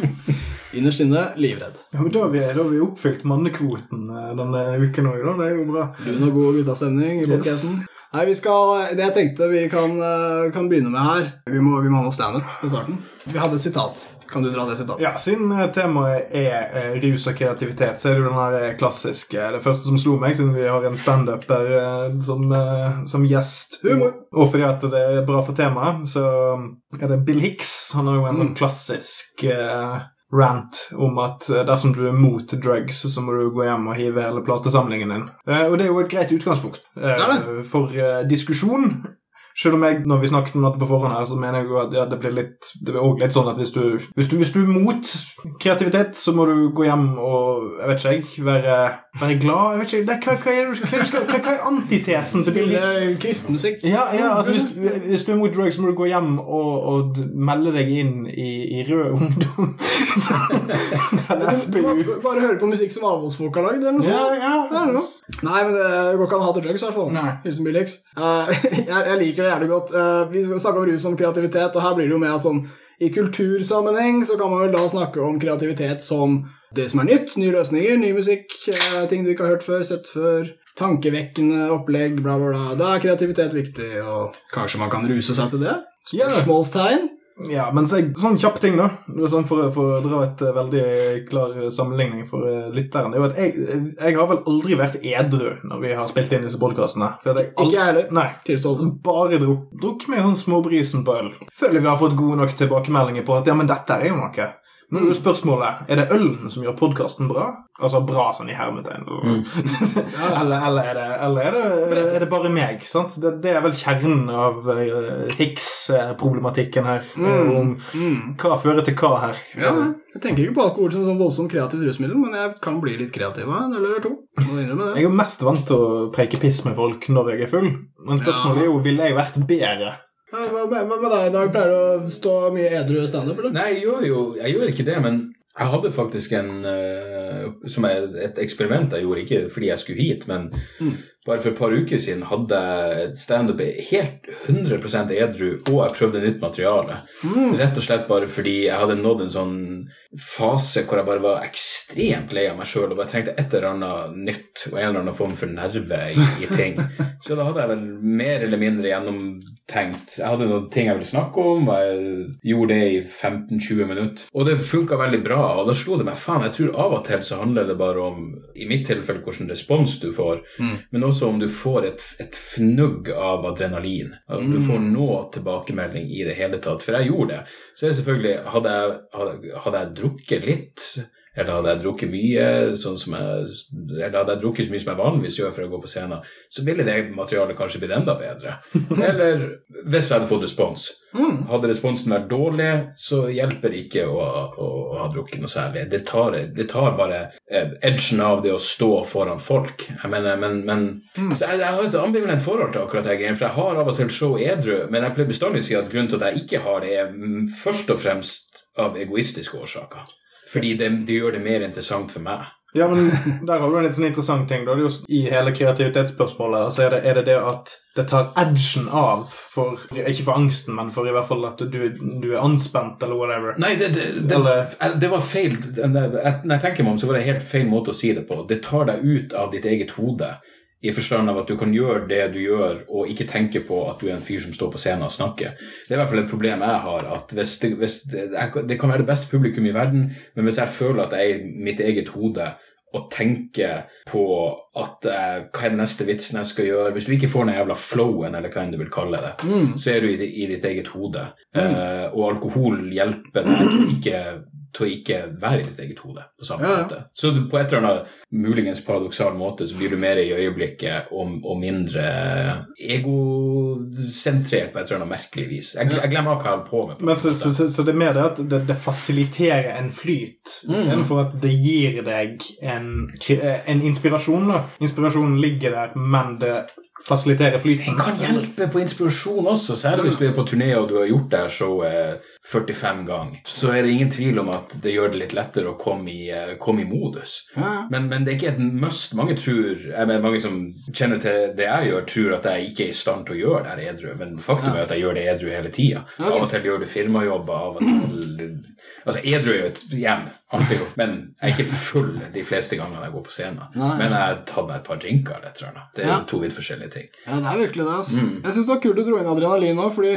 [SPEAKER 1] Innerst inne livredd.
[SPEAKER 2] Ja, men da har vi, da har vi oppfylt mannekvoten eh, denne uken òg, da. Det er jo bra.
[SPEAKER 1] Lun og god guttastemning i
[SPEAKER 2] Yes.
[SPEAKER 1] Nei, vi skal, Det jeg tenkte vi kan, eh, kan begynne med her Vi må, vi må ha noe standup på starten. Vi hadde sitat. Kan du dra det sitatet?
[SPEAKER 2] Ja, Siden eh, temaet er eh, rus og kreativitet, så er det jo den her klassiske Det første som slo meg, siden vi har en standuper som, som gjest
[SPEAKER 1] Humor.
[SPEAKER 2] Og fordi at det er bra for temaet, så er det Bill Hicks. Han har jo en
[SPEAKER 1] Mm.
[SPEAKER 2] sånn klassisk eh, rant om at eh, dersom du er mot drugs, så må du gå hjem og hive hele platesamlingen din. Eh, og det er jo et greit utgangspunkt eh, for diskusjon. Selv om jeg, når vi snakket om dette på forhånd, her, så mener jeg jo at ja, det blir litt Det blir også litt sånn at hvis du, hvis, du, hvis du er mot kreativitet, så må du gå hjem og jeg vet ikke jeg, være, være glad. Jeg vet ikke, det, hva, hva, er, det hva, hva, hva er antitesen til Bill Hicks?
[SPEAKER 1] Spille kristenmusikk.
[SPEAKER 2] Ja, ja altså hvis, hvis du er mot drugs, så må du gå hjem og, og melde deg inn i, i Rød Ungdom. Eller FPU.
[SPEAKER 1] Bare høre på musikk som avholdsfolk har lagd, eller noe
[SPEAKER 2] Ja,
[SPEAKER 1] sånt.
[SPEAKER 2] ja.
[SPEAKER 1] Nei, men det går ikke an å hate drugs, i hvert fall. Hilsen Bill Hicks. Eh, jeg, jeg liker det jævlig godt. Eh, vi snakker om rus som om kreativitet, og her blir det jo med at sånn i kultursammenheng så kan man vel da snakke om kreativitet som det som er nytt, nye løsninger, ny musikk, eh, ting du ikke har hørt før, sett før, tankevekkende opplegg, bla, bla, bla. Da er kreativitet viktig, og kanskje man kan ruse seg til det? Spørsmålstegn?
[SPEAKER 2] Ja, men så, sånn kjapp ting, da. Sånn for, for å dra et eh, veldig klar sammenligning for eh, lytteren. Det er jo at jeg, jeg har vel aldri vært edru når vi har spilt inn disse podkastene.
[SPEAKER 1] Ikke jeg heller.
[SPEAKER 2] Nei.
[SPEAKER 1] Tilståelse.
[SPEAKER 2] Bare drukk, druk med sånn småbrisen på øl. Føler vi har fått gode nok tilbakemeldinger på at ja, men dette er jo noe. Nå er jo spørsmålet er det ølen som gjør podkasten bra. Altså bra sånn i hermetegn. eller, eller, er det, eller er, det, er det bare meg? sant? Det, det er vel kjernen av uh, Hicks-problematikken her. Mm. Om
[SPEAKER 1] Mm.
[SPEAKER 2] hva fører til hva her.
[SPEAKER 1] Ja, jeg tenker ikke på alkohol som sånn voldsomt kreativt rusmiddel, men jeg kan bli litt kreativ av en øl eller to.
[SPEAKER 2] Jeg er jo mest vant til å preike piss med folk når jeg er full. Men spørsmålet er jo ville jeg vært bedre.
[SPEAKER 1] Ja, Hva med, deg, Dag? Pleier du å stå mye edru standup?
[SPEAKER 3] Nei, jeg gjør jo jeg gjør ikke det, men jeg hadde faktisk en uh, Som er et eksperiment jeg gjorde, ikke fordi jeg skulle hit, men
[SPEAKER 1] Mm.
[SPEAKER 3] Bare for et par uker siden hadde et standup helt 100% edru, og jeg prøvde nytt materiale.
[SPEAKER 1] Mm.
[SPEAKER 3] Rett og slett bare fordi jeg hadde nådd en sånn fase hvor jeg bare var ekstremt lei av meg sjøl og bare trengte et eller annet nytt og en eller annen form for nerve i, i ting. Så da hadde jeg vel mer eller mindre gjennomtenkt. Jeg hadde noen ting jeg ville snakke om, og jeg gjorde det i 15-20 minutter. Og det funka veldig bra, og da slo det meg faen, jeg tror av og til så handler det bare om, i mitt tilfelle, hvilken respons du får,
[SPEAKER 1] Mm.
[SPEAKER 3] men også om du får et, et fnugg av adrenalin. At du får noe tilbakemelding i det hele tatt. For jeg gjorde det. Så er det selvfølgelig Hadde jeg, hadde, hadde jeg drukket litt, eller hadde jeg drukket mye, sånn som jeg, eller hadde jeg drukket så mye som jeg vanligvis gjør for å gå på scenen, så ville det materialet kanskje blitt enda bedre. Eller hvis jeg hadde fått respons.
[SPEAKER 1] Mm.
[SPEAKER 3] Hadde responsen vært dårlig, så hjelper det ikke å, å, å ha drukket noe særlig. Det tar, det tar bare eh, edgen av det å stå foran folk. Jeg mener, men, men så jeg, jeg har et ambivalent forhold til akkurat det for jeg har av og til show edru, men jeg pleier bestandig å si at grunnen til at jeg ikke har det, er mm, først og fremst av egoistiske årsaker. Fordi det, det gjør det mer interessant for meg.
[SPEAKER 2] Ja, men der har du en litt sånn interessant ting. Da. Det er jo I hele kreativitetsspørsmålet så er det, er det det at det tar edgen av for Ikke for angsten, men for i hvert fall at du, du er anspent, eller whatever.
[SPEAKER 3] Nei, det, det, det, det var feil. Når jeg tenker meg om, så var det helt feil måte å si det på. Det tar deg ut av ditt eget hode. I forstand av at du kan gjøre det du gjør, og ikke tenke på at du er en fyr som står på scenen og snakker. Det er i hvert fall et problem jeg har. at hvis Det, hvis det, det kan være det beste publikum i verden, men hvis jeg føler at jeg i mitt eget hode og tenker på at eh, hva er den neste vitsen jeg skal gjøre Hvis du ikke får den jævla flowen, eller hva enn du vil kalle det, så er du i, i ditt eget hode. Eh, og alkohol hjelper deg til ikke til å ikke være i ditt eget hode på samme
[SPEAKER 1] Ja,
[SPEAKER 3] måte. Så du, på et eller annet muligens paradoksal måte så blir du mer i øyeblikket og, og mindre egosentrert på et eller annet merkelig vis. Jeg, jeg glemmer hva jeg holder på med. på
[SPEAKER 2] Men så, så, så, så det er mer det at det, det fasiliterer en flyt, istedenfor at det gir deg en, en inspirasjon. da. Inspirasjonen ligger der, men det fasiliterer flyten.
[SPEAKER 3] Det kan hjelpe på inspirasjon også, særlig hvis du er på turné og du har gjort det her showet 45 ganger. Så er det ingen tvil om at det gjør det litt lettere å komme i, eh, komme i modus. Men, men det er ikke et must. Mange tror, jeg mener, mange som kjenner til det jeg gjør, tror at jeg ikke er i stand til å gjøre det her edru. Men faktum er at jeg gjør det edru hele tida. Av og til gjør du firmajobber, av og til Altså, edru er jo et hjem, alltid men jeg er ikke full de fleste gangene jeg går på scenen. Men jeg har tatt meg et par drinker det tror jeg. Det er jo to vidt forskjellige ting.
[SPEAKER 1] Ja, det er virkelig det. Altså.
[SPEAKER 3] Mm.
[SPEAKER 1] Jeg syns det var kult å dra inn adrenalin nå, fordi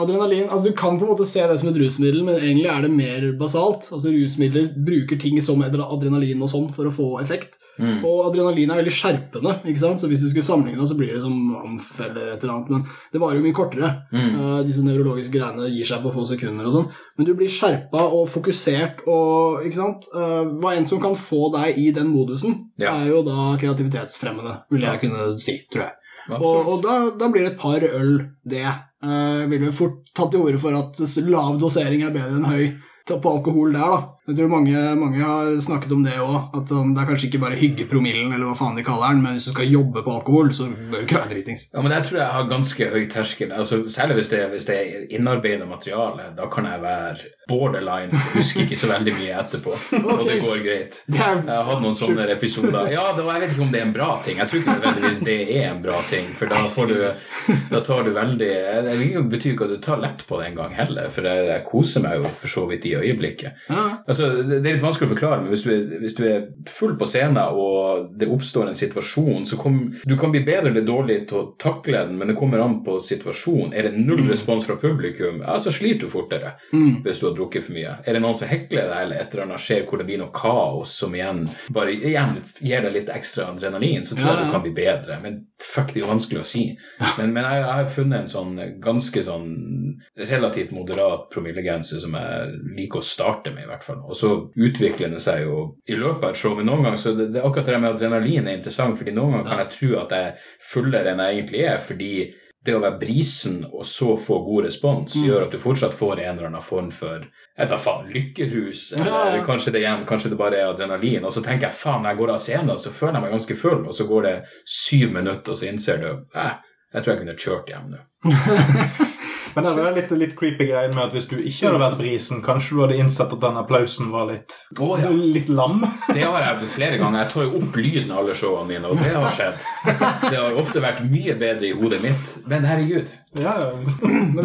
[SPEAKER 1] adrenalin altså Du kan på en måte se det som et rusmiddel, men egentlig er det mer basalt. Altså Rusmidler bruker ting som adrenalin og sånn for å få effekt.
[SPEAKER 3] Mm.
[SPEAKER 1] Og adrenalin er veldig skjerpende, ikke sant? så hvis du skulle sammenligne, så blir det som amf eller et eller annet. Men det varer jo mye kortere.
[SPEAKER 3] Mm.
[SPEAKER 1] Uh, disse nevrologiske greiene gir seg på få sekunder og sånn. Men du blir skjerpa og fokusert og ikke sant? Uh, hva enn som kan få deg i den modusen,
[SPEAKER 3] Ja.
[SPEAKER 1] er jo da kreativitetsfremmende, vil jeg kunne si, tror jeg. Og, og da, da blir det et par øl, det. Uh, vil jo fort tatt til orde for at lav dosering er bedre enn høy på alkohol der, da. Jeg tror mange, mange har snakket om det òg, at um, det er kanskje ikke bare hyggepromillen, eller hva faen de kaller den, men hvis du skal jobbe på alkohol, så bør du ikke være dritings.
[SPEAKER 3] Ja, men jeg tror jeg har ganske høy terskel. Altså, særlig hvis det, hvis det er innarbeidet materiale. Da kan jeg være borderline, husker ikke så veldig mye etterpå. Og det går greit.
[SPEAKER 1] Det
[SPEAKER 3] Jeg har hatt noen sånne
[SPEAKER 1] sjukt.
[SPEAKER 3] episoder. Ja, og jeg vet ikke om det er en bra ting. Jeg tror ikke nødvendigvis det er en bra ting, for da får du Da tar du veldig Det betyr ikke at du tar lett på det engang heller, for jeg, jeg koser meg jo for så vidt i øyeblikket.
[SPEAKER 1] Ja.
[SPEAKER 3] Altså, det er litt vanskelig å forklare, men hvis du, er, hvis du er full på scenen og det oppstår en situasjon, så kom, du kan bli bedre eller dårlig til å takle den, men det kommer an på situasjonen. Er det null respons fra publikum, ja, så sliter du fortere hvis du har drukket for mye. Er det noen som hekler deg, eller et eller annet skjer hvor det blir noe kaos som igjen bare igjen gir deg litt ekstra adrenalin, så tror
[SPEAKER 1] Ja,
[SPEAKER 3] jeg
[SPEAKER 1] ja.
[SPEAKER 3] du kan bli bedre. Men fuck, det er jo vanskelig å si. Men, men jeg, jeg har funnet en sånn ganske sånn relativt moderat promillegrense som jeg liker å starte med, i hvert fall. Og så utvikler det seg jo i løpet av et show. Men noen ganger så det, det, akkurat det med adrenalin er interessant, fordi noen ganger kan jeg tro at jeg er fullere enn jeg egentlig er, fordi det å være brisen og så få god respons, gjør at du fortsatt får en eller annen form for jeg vet faen, lykkerus, eller
[SPEAKER 1] Ja, ja.
[SPEAKER 3] kanskje det igjen, kanskje det bare er adrenalin. Og så tenker jeg faen, når jeg går av scenen, så føler jeg meg ganske full, og så går det syv minutter, og så innser du eh, jeg tror jeg kunne kjørt hjem nå.
[SPEAKER 2] Men det er litt, litt creepy greien med at hvis du ikke hadde vært brisen, kanskje du hadde innsett at den applausen var litt,
[SPEAKER 3] oh, ja.
[SPEAKER 2] litt lam?
[SPEAKER 3] Det har jeg flere ganger. Jeg tar jo opp lyden av alle showene mine, og det har skjedd. Det har ofte vært mye bedre i hodet mitt. Men herregud,
[SPEAKER 2] Ja, ja.
[SPEAKER 1] Må,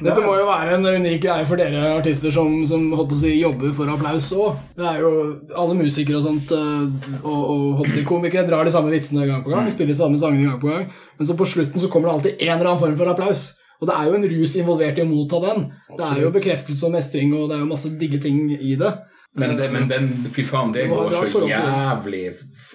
[SPEAKER 1] dette må jo være en unik greie for dere artister som, som holdt på å si, jobber for applaus òg. Det er jo alle musikere og sånt, eh, og, og holdt på å si, komikere drar de samme vitsene gang på gang, spiller de samme sangene gang på gang, men så på slutten så kommer det alltid en eller annen form for applaus. Og det er jo en rus involvert i å motta den. Det er jo bekreftelse og mestring, og det er jo masse digge ting i det.
[SPEAKER 3] Men, det, men den, fy faen, det
[SPEAKER 1] det
[SPEAKER 3] går så jævlig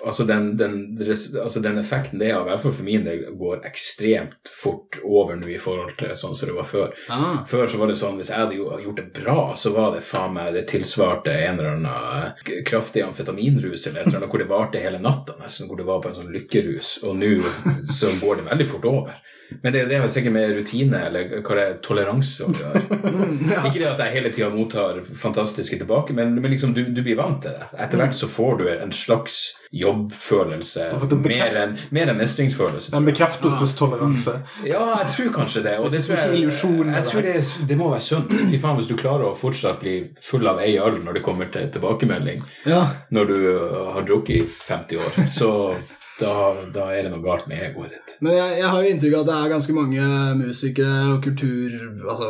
[SPEAKER 3] altså den, den, altså den effekten det har, i hvert fall for min del, går ekstremt fort over nå i forhold til sånn som det var før.
[SPEAKER 1] Ah.
[SPEAKER 3] Før så var det sånn, hvis jeg hadde gjort det bra, så var det faen meg det tilsvarte en eller annen kraftig amfetaminrus eller et eller annet, hvor det varte hele natta nesten, hvor det var på en sånn lykkerus, og nå så går det veldig fort over. Men det, det har sikkert med rutine eller hva det er, toleranse å gjøre. Ikke det at jeg hele tida mottar fantastiske tilbake, men, men liksom du, du blir vant til det. Etter hvert så får du en slags jobbfølelse, mer enn en mestringsfølelse.
[SPEAKER 2] En
[SPEAKER 3] bekreftelsestoleranse.
[SPEAKER 2] bekreftelsestoleranse.
[SPEAKER 3] Ja, jeg tror kanskje det. Og det tror jeg, jeg tror det, det må være sunt. Fy faen, hvis du klarer å fortsatt bli full av ei øl når det kommer til tilbakemelding
[SPEAKER 1] Ja.
[SPEAKER 3] når du har drukket i 50 år, så da, da er det noe galt med egoet ditt.
[SPEAKER 1] Men jeg, jeg har jo inntrykk av at det er ganske mange musikere og kultur... Altså,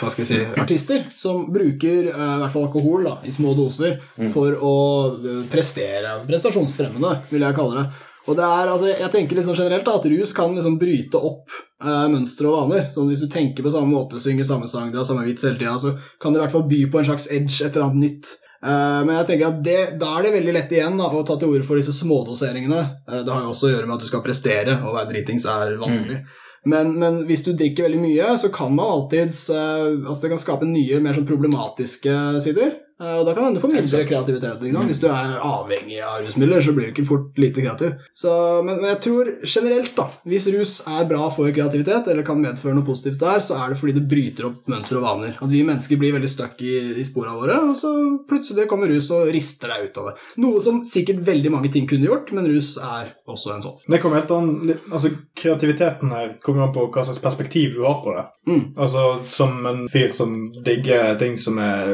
[SPEAKER 1] hva skal jeg si Artister som bruker uh, i hvert fall alkohol da, i små doser for å eh, prestere. Prestasjonsfremmende, vil jeg kalle det. Og det er, altså, jeg tenker sånn generelt da, at rus kan liksom bryte opp eh, mønstre og vaner. Sånn Hvis du tenker på samme måte, synger samme sang, drar samme vits hele tida, så kan det i hvert fall by på en slags edge, et eller annet nytt. Eh, men jeg tenker at det, da er det veldig lett igjen da, å ta til orde for disse smådoseringene. Eh, det har jo også å gjøre med at du skal prestere, og å være dritings er vanskelig. Men, men hvis du drikker veldig mye, så kan man alltids eh, altså Det kan skape nye, mer sånn problematiske sider. Eh, Og da kan du få mindre kreativitet. Ikke sant? Hvis du er avhengig av rusmidler, så blir du ikke fort lite kreativ. Så, men, men jeg tror generelt, da, hvis rus er bra for kreativitet, eller kan medføre noe positivt der, så er det fordi det bryter opp mønstre og vaner. At vi mennesker blir veldig stuck i, i sporene våre, og så plutselig kommer rus og rister deg ut av det. Noe som sikkert veldig mange ting kunne gjort, men rus er også en sånn.
[SPEAKER 2] Det kommer helt an, altså Kreativiteten her kommer an på hva slags perspektiv du har på det.
[SPEAKER 1] Mm.
[SPEAKER 2] Altså Som en fyr som digger ting som er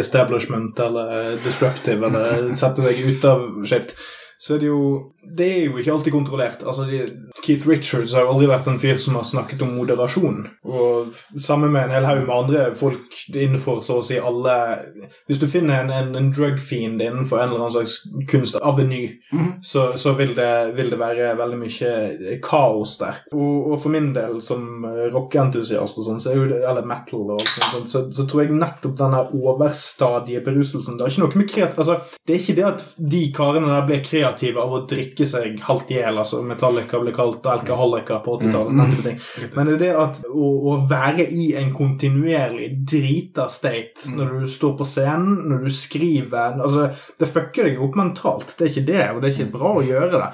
[SPEAKER 2] anti-establishment eller disruptive eller sette deg ut av shit, så er det jo Det er jo ikke alltid kontrollert. Altså de, Keith Richards har jo aldri vært en fyr som har snakket om moderasjon. Og sammen med en hel haug med andre folk innenfor så å si alle Hvis du finner en, en, en drug-fiend innenfor en eller annen slags kunstaveny,
[SPEAKER 1] Mhm.
[SPEAKER 2] så, så vil, det, vil det være veldig mye kaos der. Og, og for min del, som rockeentusiast og sånn, så er eller metal og sånt, så, så tror jeg nettopp denne overstadige beruselsen Det har ikke noe med kreat... Altså, det er ikke det at de karene der ble kreative av å drikke seg halvt i hjel, altså Metallica ble kalt alkoholiker på 80-tallet, Mm. Men det er det at å, å være i en kontinuerlig drita state når du står på scenen, når du skriver altså, Det fucker deg opp mentalt. Det er ikke det, og det er ikke bra å gjøre det.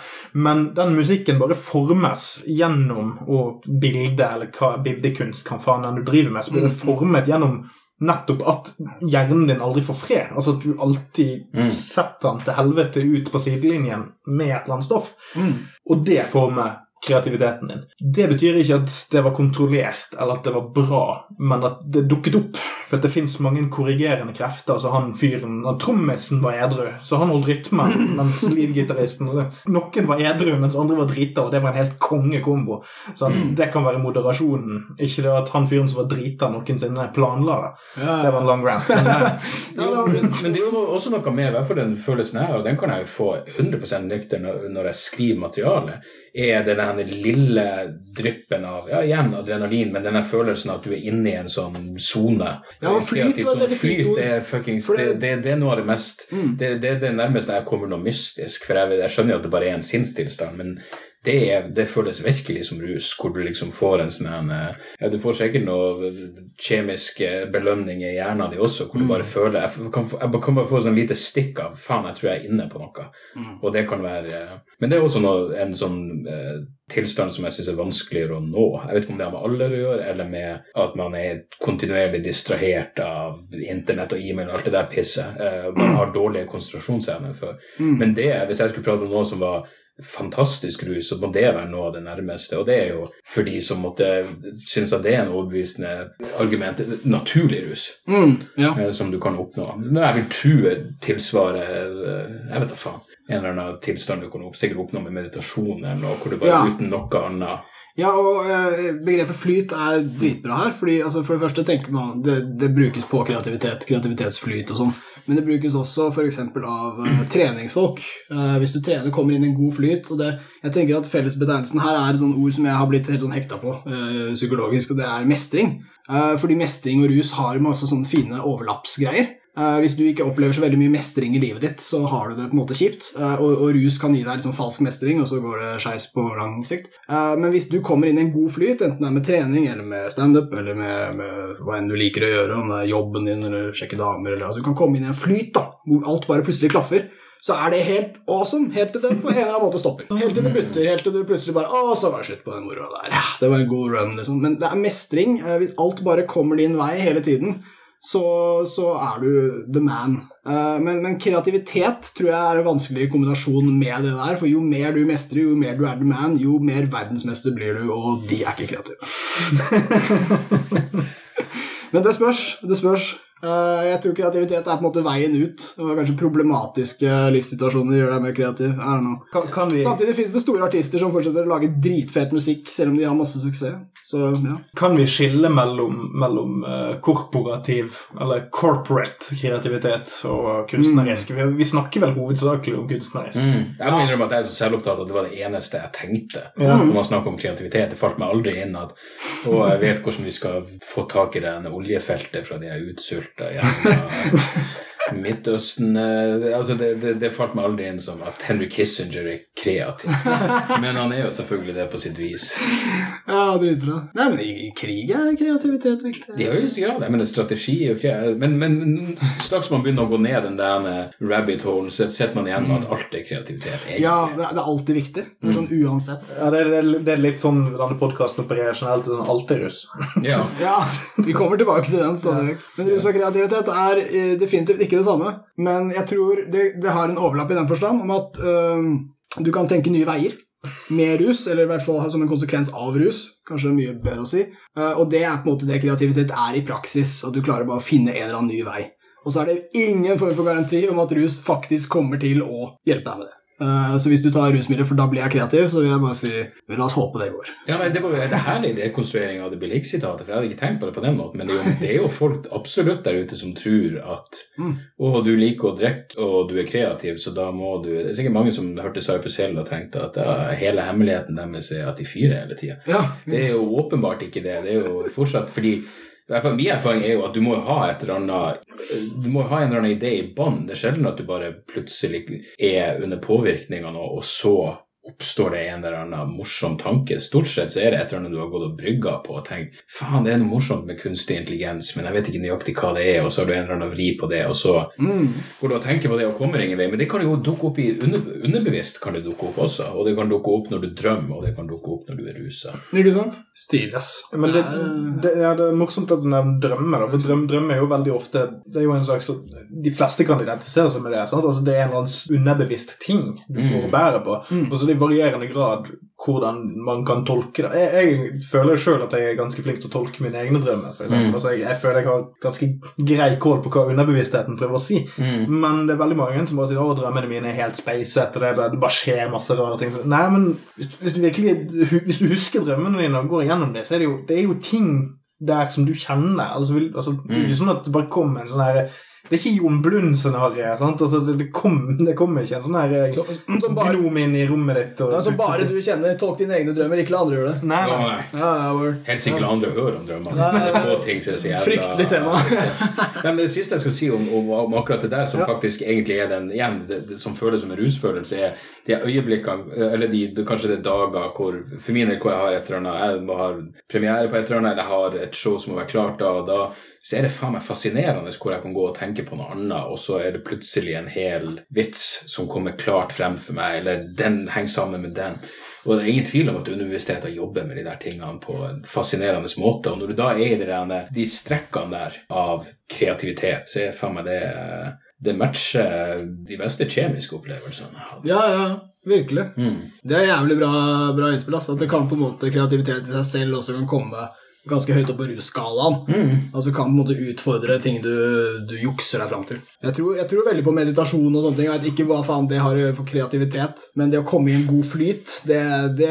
[SPEAKER 2] Men den musikken bare formes gjennom å bilde, eller hva bildekunst kan faen enn du driver med, så blir det formet gjennom nettopp at hjernen din aldri får fred. Altså at du alltid
[SPEAKER 3] Mm.
[SPEAKER 2] setter den til helvete ut på sidelinjen med et eller annet stoff.
[SPEAKER 1] Mm.
[SPEAKER 2] Og det former kreativiteten din. Det betyr ikke at det var kontrollert eller at det var bra, men at det dukket opp. For at det fins mange korrigerende krefter. Så han fyren han Trommisen var edru, så han holdt rytmen, mens leadgitaristen Noen var edru, mens andre var drita, og det var en helt kongekombo. Så det kan være moderasjonen. Ikke det at han fyren som var drita, noensinne planla det. Det var en long rant. Men, eh,
[SPEAKER 3] men, men det er jo også noe med, i hvert fall den følelsen her, og den kan jeg jo få 100 nykter når jeg skriver materiale, er den lille dryppen av ja, igjen adrenalin, men denne følelsen av at du er inne i en sånn sone.
[SPEAKER 1] Ja, flyt
[SPEAKER 3] sånn-
[SPEAKER 1] fint
[SPEAKER 3] Flyt
[SPEAKER 1] det
[SPEAKER 3] er fuckings det,
[SPEAKER 1] det-
[SPEAKER 3] det, det er noe av det mest
[SPEAKER 1] Mm.
[SPEAKER 3] det, det er det nærmeste jeg kommer noe mystisk, for jeg, jeg skjønner jo at det bare er en sinnstilstand, men det, det føles virkelig som rus, hvor du liksom får en sånn eh, Ja, du får sikkert noe kjemiske belønninger i hjernen din også, hvor du bare føler Jeg kan, jeg kan bare få sånn lite stikk av Faen, jeg tror jeg er inne på noe.
[SPEAKER 1] Mm.
[SPEAKER 3] Og det kan være eh, Men det er også noe, en sånn eh, tilstand som jeg syns er vanskeligere å nå. Jeg vet ikke om det har med alder å gjøre, eller med at man er kontinuerlig distrahert av internett og e-mail og alt det der pisset. Eh, man har dårlige konsentrasjonsevner for.
[SPEAKER 1] Mm.
[SPEAKER 3] Men det, hvis jeg skulle prate om noe som var fantastisk rus, så må det være noe av det nærmeste. Og det er jo for de som måtte synes at det er en overbevisende argument. Naturlig rus
[SPEAKER 1] Mm, ja.
[SPEAKER 3] eh, som du kan oppnå. Men jeg vil tro tilsvarer eh, Jeg vet da faen. En eller annen tilstand du kan opp, sikkert oppnå med meditasjon eller noe, hvor du bare
[SPEAKER 1] Ja.
[SPEAKER 3] uten noe annet
[SPEAKER 1] Ja, og eh, begrepet flyt er dritbra her. fordi altså, For det første tenker man det, det brukes på kreativitet, kreativitetsflyt og sånn. Men det brukes også f.eks. av uh, treningsfolk. Uh, hvis du trener, kommer inn i en god flyt. og det, Jeg tenker at Fellesbetegnelsen her er et sånt ord som jeg har blitt helt sånn hekta på uh, psykologisk, og det er mestring. Fordi mestring og rus har masse sånne fine overlappsgreier. Eh, hvis du ikke opplever så veldig mye mestring i livet ditt, så har du det på en måte kjipt. Eh, og, og rus kan gi deg liksom falsk mestring, og så går det skeis på lang sikt. Eh, men hvis du kommer inn i en god flyt, enten det er med trening eller med standup, eller med, med hva enn du liker å gjøre, om det er jobben din eller sjekke damer, eller at du kan komme inn i en flyt da, hvor alt bare plutselig klaffer, så er det helt awesome, helt til det på en eller annen måte stopper. Helt til det butter, helt til du plutselig bare Å, så var det slutt på den moroa der. Ja, det var en god run, liksom. Men det er mestring. Hvis alt bare kommer din vei hele tiden, så, så er du the man. Eh, men, men kreativitet tror jeg er en vanskelig kombinasjon med det der. For jo mer du mestrer, jo mer du er the man, jo mer verdensmester blir du, og de er ikke kreative. men det spørs. Det spørs. Eh, jeg tror kreativitet er på en måte veien ut. Og kanskje problematiske livssituasjoner gjør deg mer kreativ.
[SPEAKER 2] Kan, kan vi
[SPEAKER 1] Samtidig finnes det store artister som fortsetter å lage dritfet musikk, selv om de har masse suksess. Så ja.
[SPEAKER 2] Kan vi skille mellom, mellom eh, korporativ, eller corporate kreativitet og kunstnerisk? Vi, vi snakker vel hovedsakelig om kunstnerisk.
[SPEAKER 3] mm. Jeg må innrømme at jeg er så selvopptatt at det var det eneste jeg tenkte.
[SPEAKER 2] Ja.
[SPEAKER 3] Når man snakker om kreativitet. Det falt meg aldri inn at Og jeg vet hvordan vi skal få tak i det oljefeltet fra de her utsulta jævla Midtøsten eh, altså det, det, det falt meg aldri inn som at Henry Kissinger er kreativ. Men han er jo selvfølgelig det på sitt vis.
[SPEAKER 1] Ja, dritbra. Nei, men i, i krig er kreativitet viktig.
[SPEAKER 3] I høyeste grad. Mener, strategi er jo ikke Men, men straks man begynner å gå ned den der rabbit holen, så sitter man igjen med at alt er kreativitet. egentlig.
[SPEAKER 1] Ja, det er, det er alltid viktig. Det er sånn uansett.
[SPEAKER 2] Ja, det, er- det er litt sånn denne podkasten opererer generelt, den alltid russ.
[SPEAKER 3] Ja.
[SPEAKER 1] Ja, vi kommer tilbake til den stadig vekk. Men rus og kreativitet er eh, definitivt ikke det samme. Men jeg tror det, det har en overlapp i den forstand om at øh, du kan tenke nye veier med rus, eller i hvert fall som en konsekvens av rus. Kanskje mye bedre å si. Eh, og det er på en måte det kreativitet er i praksis, at du klarer bare å finne en eller annen ny vei. Og så er det ingen form for garanti om at rus faktisk kommer til å hjelpe deg med det. Eh, så hvis du tar rusmidler, for da blir jeg kreativ, så vil jeg bare si la oss håpe det går.
[SPEAKER 3] Ja, men Det var jo en herlig dekonstruering av det Billig-sitatet, for jeg hadde ikke tenkt på det på den måten. Men det er jo, det er jo folk absolutt der ute som tror at
[SPEAKER 1] Mm.
[SPEAKER 3] å, du liker å drikke og du er kreativ, så da må du Det er sikkert mange som hørte Cypress Hill og tenkte at ja, hele hemmeligheten deres er at de fyrer hele tida.
[SPEAKER 1] Ja,
[SPEAKER 3] Det er jo åpenbart ikke det. Det er jo fortsatt fordi Min erfaring er jo at du må ha et eller annet Du må ha en eller annen idé i bånn. Det er sjelden at du bare plutselig er under påvirkningene, og så oppstår det en eller annen morsom tanke. Stort sett så er det et eller annet du har gått og brygga på og tenkt faen, det er noe morsomt med kunstig intelligens, men jeg vet ikke nøyaktig hva det er, og så har du en eller annen vri på det, og så
[SPEAKER 1] mm.
[SPEAKER 3] går du og tenker på det og kommer ingen vei. Men det kan jo dukke opp i under, underbevisst, kan det dukke opp også. Og det kan dukke opp når du drømmer, og det kan dukke opp når du er rusa.
[SPEAKER 1] Ikke sant? Stiles. ass.
[SPEAKER 2] Men det, det, ja, det er morsomt at du nevner drømmer. Da, for drøm, drømme er jo veldig ofte Det er jo en slags De fleste kan identifisere seg med det. Sant? Altså, det er en eller annen underbevisst ting du
[SPEAKER 3] Mm.
[SPEAKER 2] går og bærer på.
[SPEAKER 1] Mm.
[SPEAKER 2] Og så det i varierende grad hvordan man kan tolke det. Jeg, jeg føler sjøl at jeg er ganske flink til å tolke mine egne drømmer.
[SPEAKER 3] Mm.
[SPEAKER 2] altså, jeg, jeg føler jeg har ganske grei kål på hva underbevisstheten prøver å si. Men det er veldig mange som bare sier at drømmene mine er helt spacet, og det, det bare skjer masse rare ting. Så, nei, men hvis, hvis, du virkelig, hvis du husker drømmene dine og går igjennom det, så er det jo, det er jo ting der som du kjenner. Altså, vil, altså, Det er ikke sånn at det bare kommer en sånn her Det er ikke Jon Blund-scenarioet. Altså, det, det kommer det kommer ikke en sånn her
[SPEAKER 1] Så, som, bare,
[SPEAKER 2] gnom inn i rommet ditt. Og,
[SPEAKER 1] ja, som bare du kjenner. Tolk dine egne drømmer, ikke la andre gjøre det.
[SPEAKER 2] Nei, nei.
[SPEAKER 3] nei.
[SPEAKER 1] Ja, ja.
[SPEAKER 3] Helt sikkert la andre høre om drømmene.
[SPEAKER 1] Fryktelig tema.
[SPEAKER 3] Men det siste jeg skal si om, om, om akkurat det der, som
[SPEAKER 1] Ja.
[SPEAKER 3] faktisk egentlig er den igjen, det, det som føles som en rusfølelse, er de øyeblikkene, eller de, kanskje det er dager hvor For min del hvor jeg har et eller annet, jeg må ha premiere på et eller annet, eller jeg har et show som må være klart da og da, så er det faen meg fascinerende hvor jeg kan gå og tenke på noe annet, og så er det plutselig en hel vits som kommer klart frem for meg, eller den henger sammen med den. Og det er ingen tvil om at underbevisstheten jobber med de der tingene på en fascinerende måte. Og når du da er i de, strekkene der av kreativitet, så er faen meg det Det matcher de beste kjemiske opplevelsene jeg hatt.
[SPEAKER 1] Ja, ja, virkelig.
[SPEAKER 3] Mm.
[SPEAKER 1] Det er jævlig bra, bra innspill. Altså. At det kan på en måte kreativitet i seg selv også kan komme ganske høyt opp på russkalaen.
[SPEAKER 3] Mm.
[SPEAKER 1] Altså kan på en måte utfordre ting du, du jukser deg fram til. Jeg tror, jeg tror veldig på meditasjon og sånne ting. Jeg vet ikke hva faen det har å gjøre for kreativitet, men det å komme i en god flyt, det, det,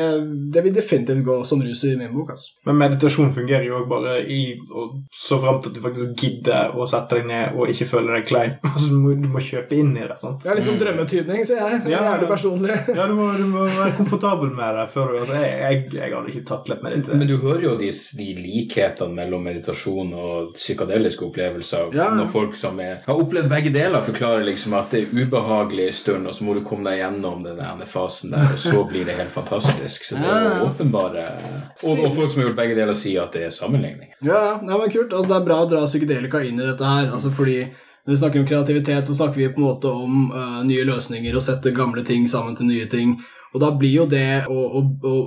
[SPEAKER 1] det vil definitivt gå som rus i min bok. altså.
[SPEAKER 2] Men meditasjon fungerer jo også bare i og så til at du faktisk gidder å sette deg ned og ikke føle deg klein. Altså, du, må, du må kjøpe inn i det. sant?
[SPEAKER 1] Det er litt sånn drømmetydning, sier jeg. Det
[SPEAKER 2] Ja.
[SPEAKER 1] er det personlig.
[SPEAKER 2] Ja, du må, du må være komfortabel med det før du altså, jeg, jeg, jeg hadde ikke taklet meditere.
[SPEAKER 3] Men du hører jo de, de likhetene mellom meditasjon og psykadeliske opplevelser.
[SPEAKER 1] Ja.
[SPEAKER 3] Når folk som er, har opplevd begge deler, forklarer liksom at det er ubehagelig en stund, og så må du komme deg gjennom den ene fasen der, og så blir det helt fantastisk. Så det er åpenbare og, og folk som har gjort begge deler, sier at det er sammenligning.
[SPEAKER 1] Ja, ja, ja, men kult. Altså, det er bra å dra psykedelika inn i dette her. Altså, fordi når vi snakker om kreativitet, så snakker vi på en måte om uh, nye løsninger og sette gamle ting sammen til nye ting. Og da blir jo det å, å,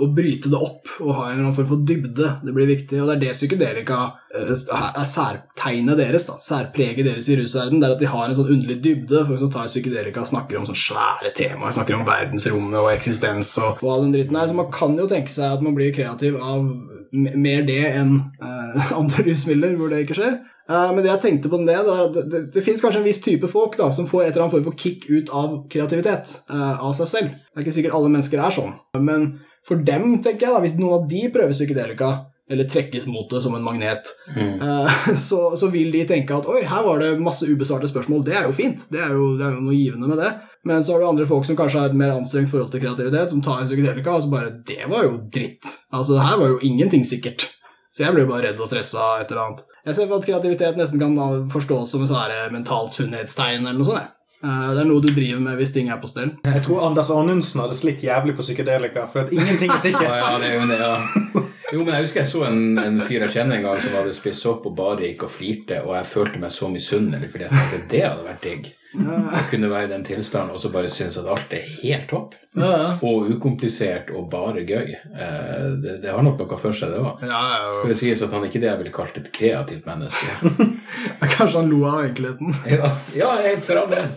[SPEAKER 1] å, bryte det opp og ha en eller annen form for dybde, det blir viktig. Og det er det psykedelika eh, er særtegnet deres, da. Særpreget deres i rusverdenen. Det er at de har en sånn underlig dybde. Folk som tar psykedelika snakker om sånn svære temaer, snakker om verdensrommet og eksistens og, og all den dritten her. Så man kan jo tenke seg at man blir kreativ av mer det enn uh, andre rusmidler hvor det ikke skjer. Eh, men det jeg tenkte på det, det, det, det finnes kanskje en viss type folk da, som får et eller annet form for kick ut av kreativitet eh, av seg selv. Det er ikke sikkert alle mennesker er sånn. Men for dem, tenker jeg, da, hvis noen av de prøver psykedelika, eller trekkes mot det som en magnet, eh, så, så vil de tenke at oi, her var det masse ubesvarte spørsmål. Det er jo fint. Det er jo, det er jo noe givende med det. Men så har du andre folk som kanskje har et mer anstrengt forhold til kreativitet, som tar psykedelika, og så bare Det var jo dritt. Altså, det her var jo ingenting sikkert. Så jeg ble bare redd og stressa et eller annet. Jeg ser for at kreativitet nesten kan forstås som et sånn mentalt sunnhetstegn eller noe sånt. Eh, Det er noe du driver med hvis ting er på stell.
[SPEAKER 2] Jeg tror Anders Anundsen hadde slitt jævlig på psykedelika, for at ingenting er sikkert.
[SPEAKER 3] ja, det er jo det, ja. Jo, men jeg husker jeg så en, en fyr jeg kjenner en gang som hadde spist opp og bare gikk og flirte, og jeg følte meg så misunnelig fordi jeg tenkte det hadde vært digg. Å kunne være i den tilstanden og så bare synes at alt er helt topp.
[SPEAKER 1] Ja, ja.
[SPEAKER 3] Og ukomplisert og bare gøy. Eh, Det, det har nok noe for seg, det òg.
[SPEAKER 1] Ja, ja,
[SPEAKER 3] Skulle sies at han ikke det jeg ville kalt et kreativt menneske.
[SPEAKER 1] Kanskje han lo av enkelheten.
[SPEAKER 3] Ja, ja jeg- for all del.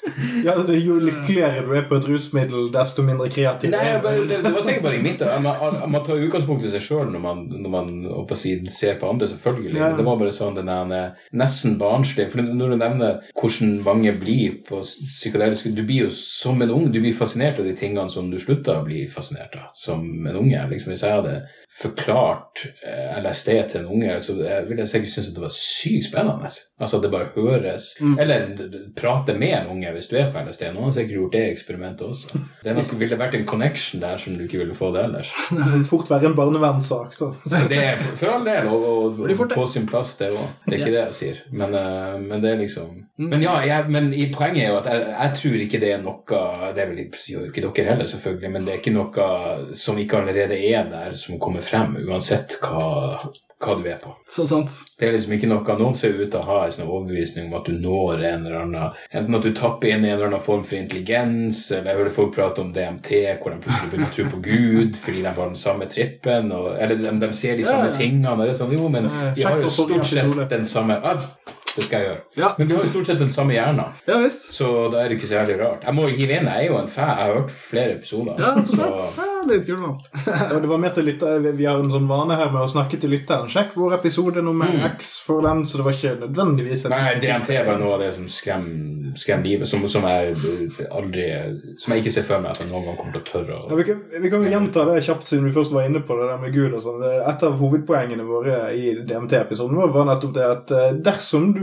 [SPEAKER 2] Ja, det Jo lykkeligere du er på et rusmiddel, desto mindre kreativ
[SPEAKER 3] Nei, jeg bare, det, det var sikkert bare i mitt Man, man tar utgangspunkt i seg sjøl når man, når man på å ser på andre, selvfølgelig.
[SPEAKER 2] Ja.
[SPEAKER 3] Det var bare sånn den der nesten barnslig For når du nevner hvordan mange blir på psykedeliske Du blir jo som en ung, du blir fascinert av de tingene som du slutta å bli fascinert av som en unge. Liksom Hvis jeg hadde forklart eh, LSD til en unge, så ville jeg sikkert synes at det var sykt spennende. Altså at det bare høres
[SPEAKER 1] Mm.
[SPEAKER 3] Eller prate med en unge hvis du er på LSD. Noen har sikkert gjort det eksperimentet også. Det nok, ville vært en connection der som du ikke ville få det ellers.
[SPEAKER 2] Det vil fort være en barnevernssak, da.
[SPEAKER 3] Det er for- all del og, og, og på sin plass, det òg. Det er ikke det jeg sier. Men, eh, men det er liksom
[SPEAKER 1] Mm.
[SPEAKER 3] Men ja, jeg, men i poenget er jo at jeg, jeg tror ikke det er noe Det vil, vel jo ikke dere heller, selvfølgelig, men det er ikke noe som ikke allerede er der, som kommer frem, uansett hva, hva du er på.
[SPEAKER 1] Så sant.
[SPEAKER 3] Det er liksom ikke noe Noen ser ut til å ha en sånn overbevisning om at du når en eller annen Enten at du tapper inn en eller annen form for intelligens, eller jeg hører folk prate om DMT, hvor de plutselig begynner å tro på Gud fordi de har den samme trippen, og, eller de, de ser de samme
[SPEAKER 1] ja.
[SPEAKER 3] tingene. og Det er sånn, jo, men vi har jo stort sett den samme ah, Det skal jeg gjøre.
[SPEAKER 1] Ja.
[SPEAKER 3] Men vi har jo stort sett den samme hjernen,
[SPEAKER 1] Ja visst.
[SPEAKER 3] så da er det ikke så jævlig rart. Jeg må hive inn, jeg er jo en fan. Jeg har hørt flere episoder.
[SPEAKER 1] Ja, så fett. Ja, Dritkult, mann.
[SPEAKER 2] Ja, det var mer til lytter. Vi- har en sånn vane her med å snakke til lytteren. Sjekk vår episode nummer X for den, så det var ikke nødvendigvis en-
[SPEAKER 3] Mm. Nei, DNT var noe av det som skremmer, skrem livet, som, som jeg aldri Som jeg ikke ser for meg at jeg noen gang kommer til å tørre
[SPEAKER 2] Ja, vi, kan, vi kan jo gjenta det kjapt siden vi først var inne på det der med Gud og sånn. Et av hovedpoengene våre i DMT-episoden vår var nettopp det at eh, dersom du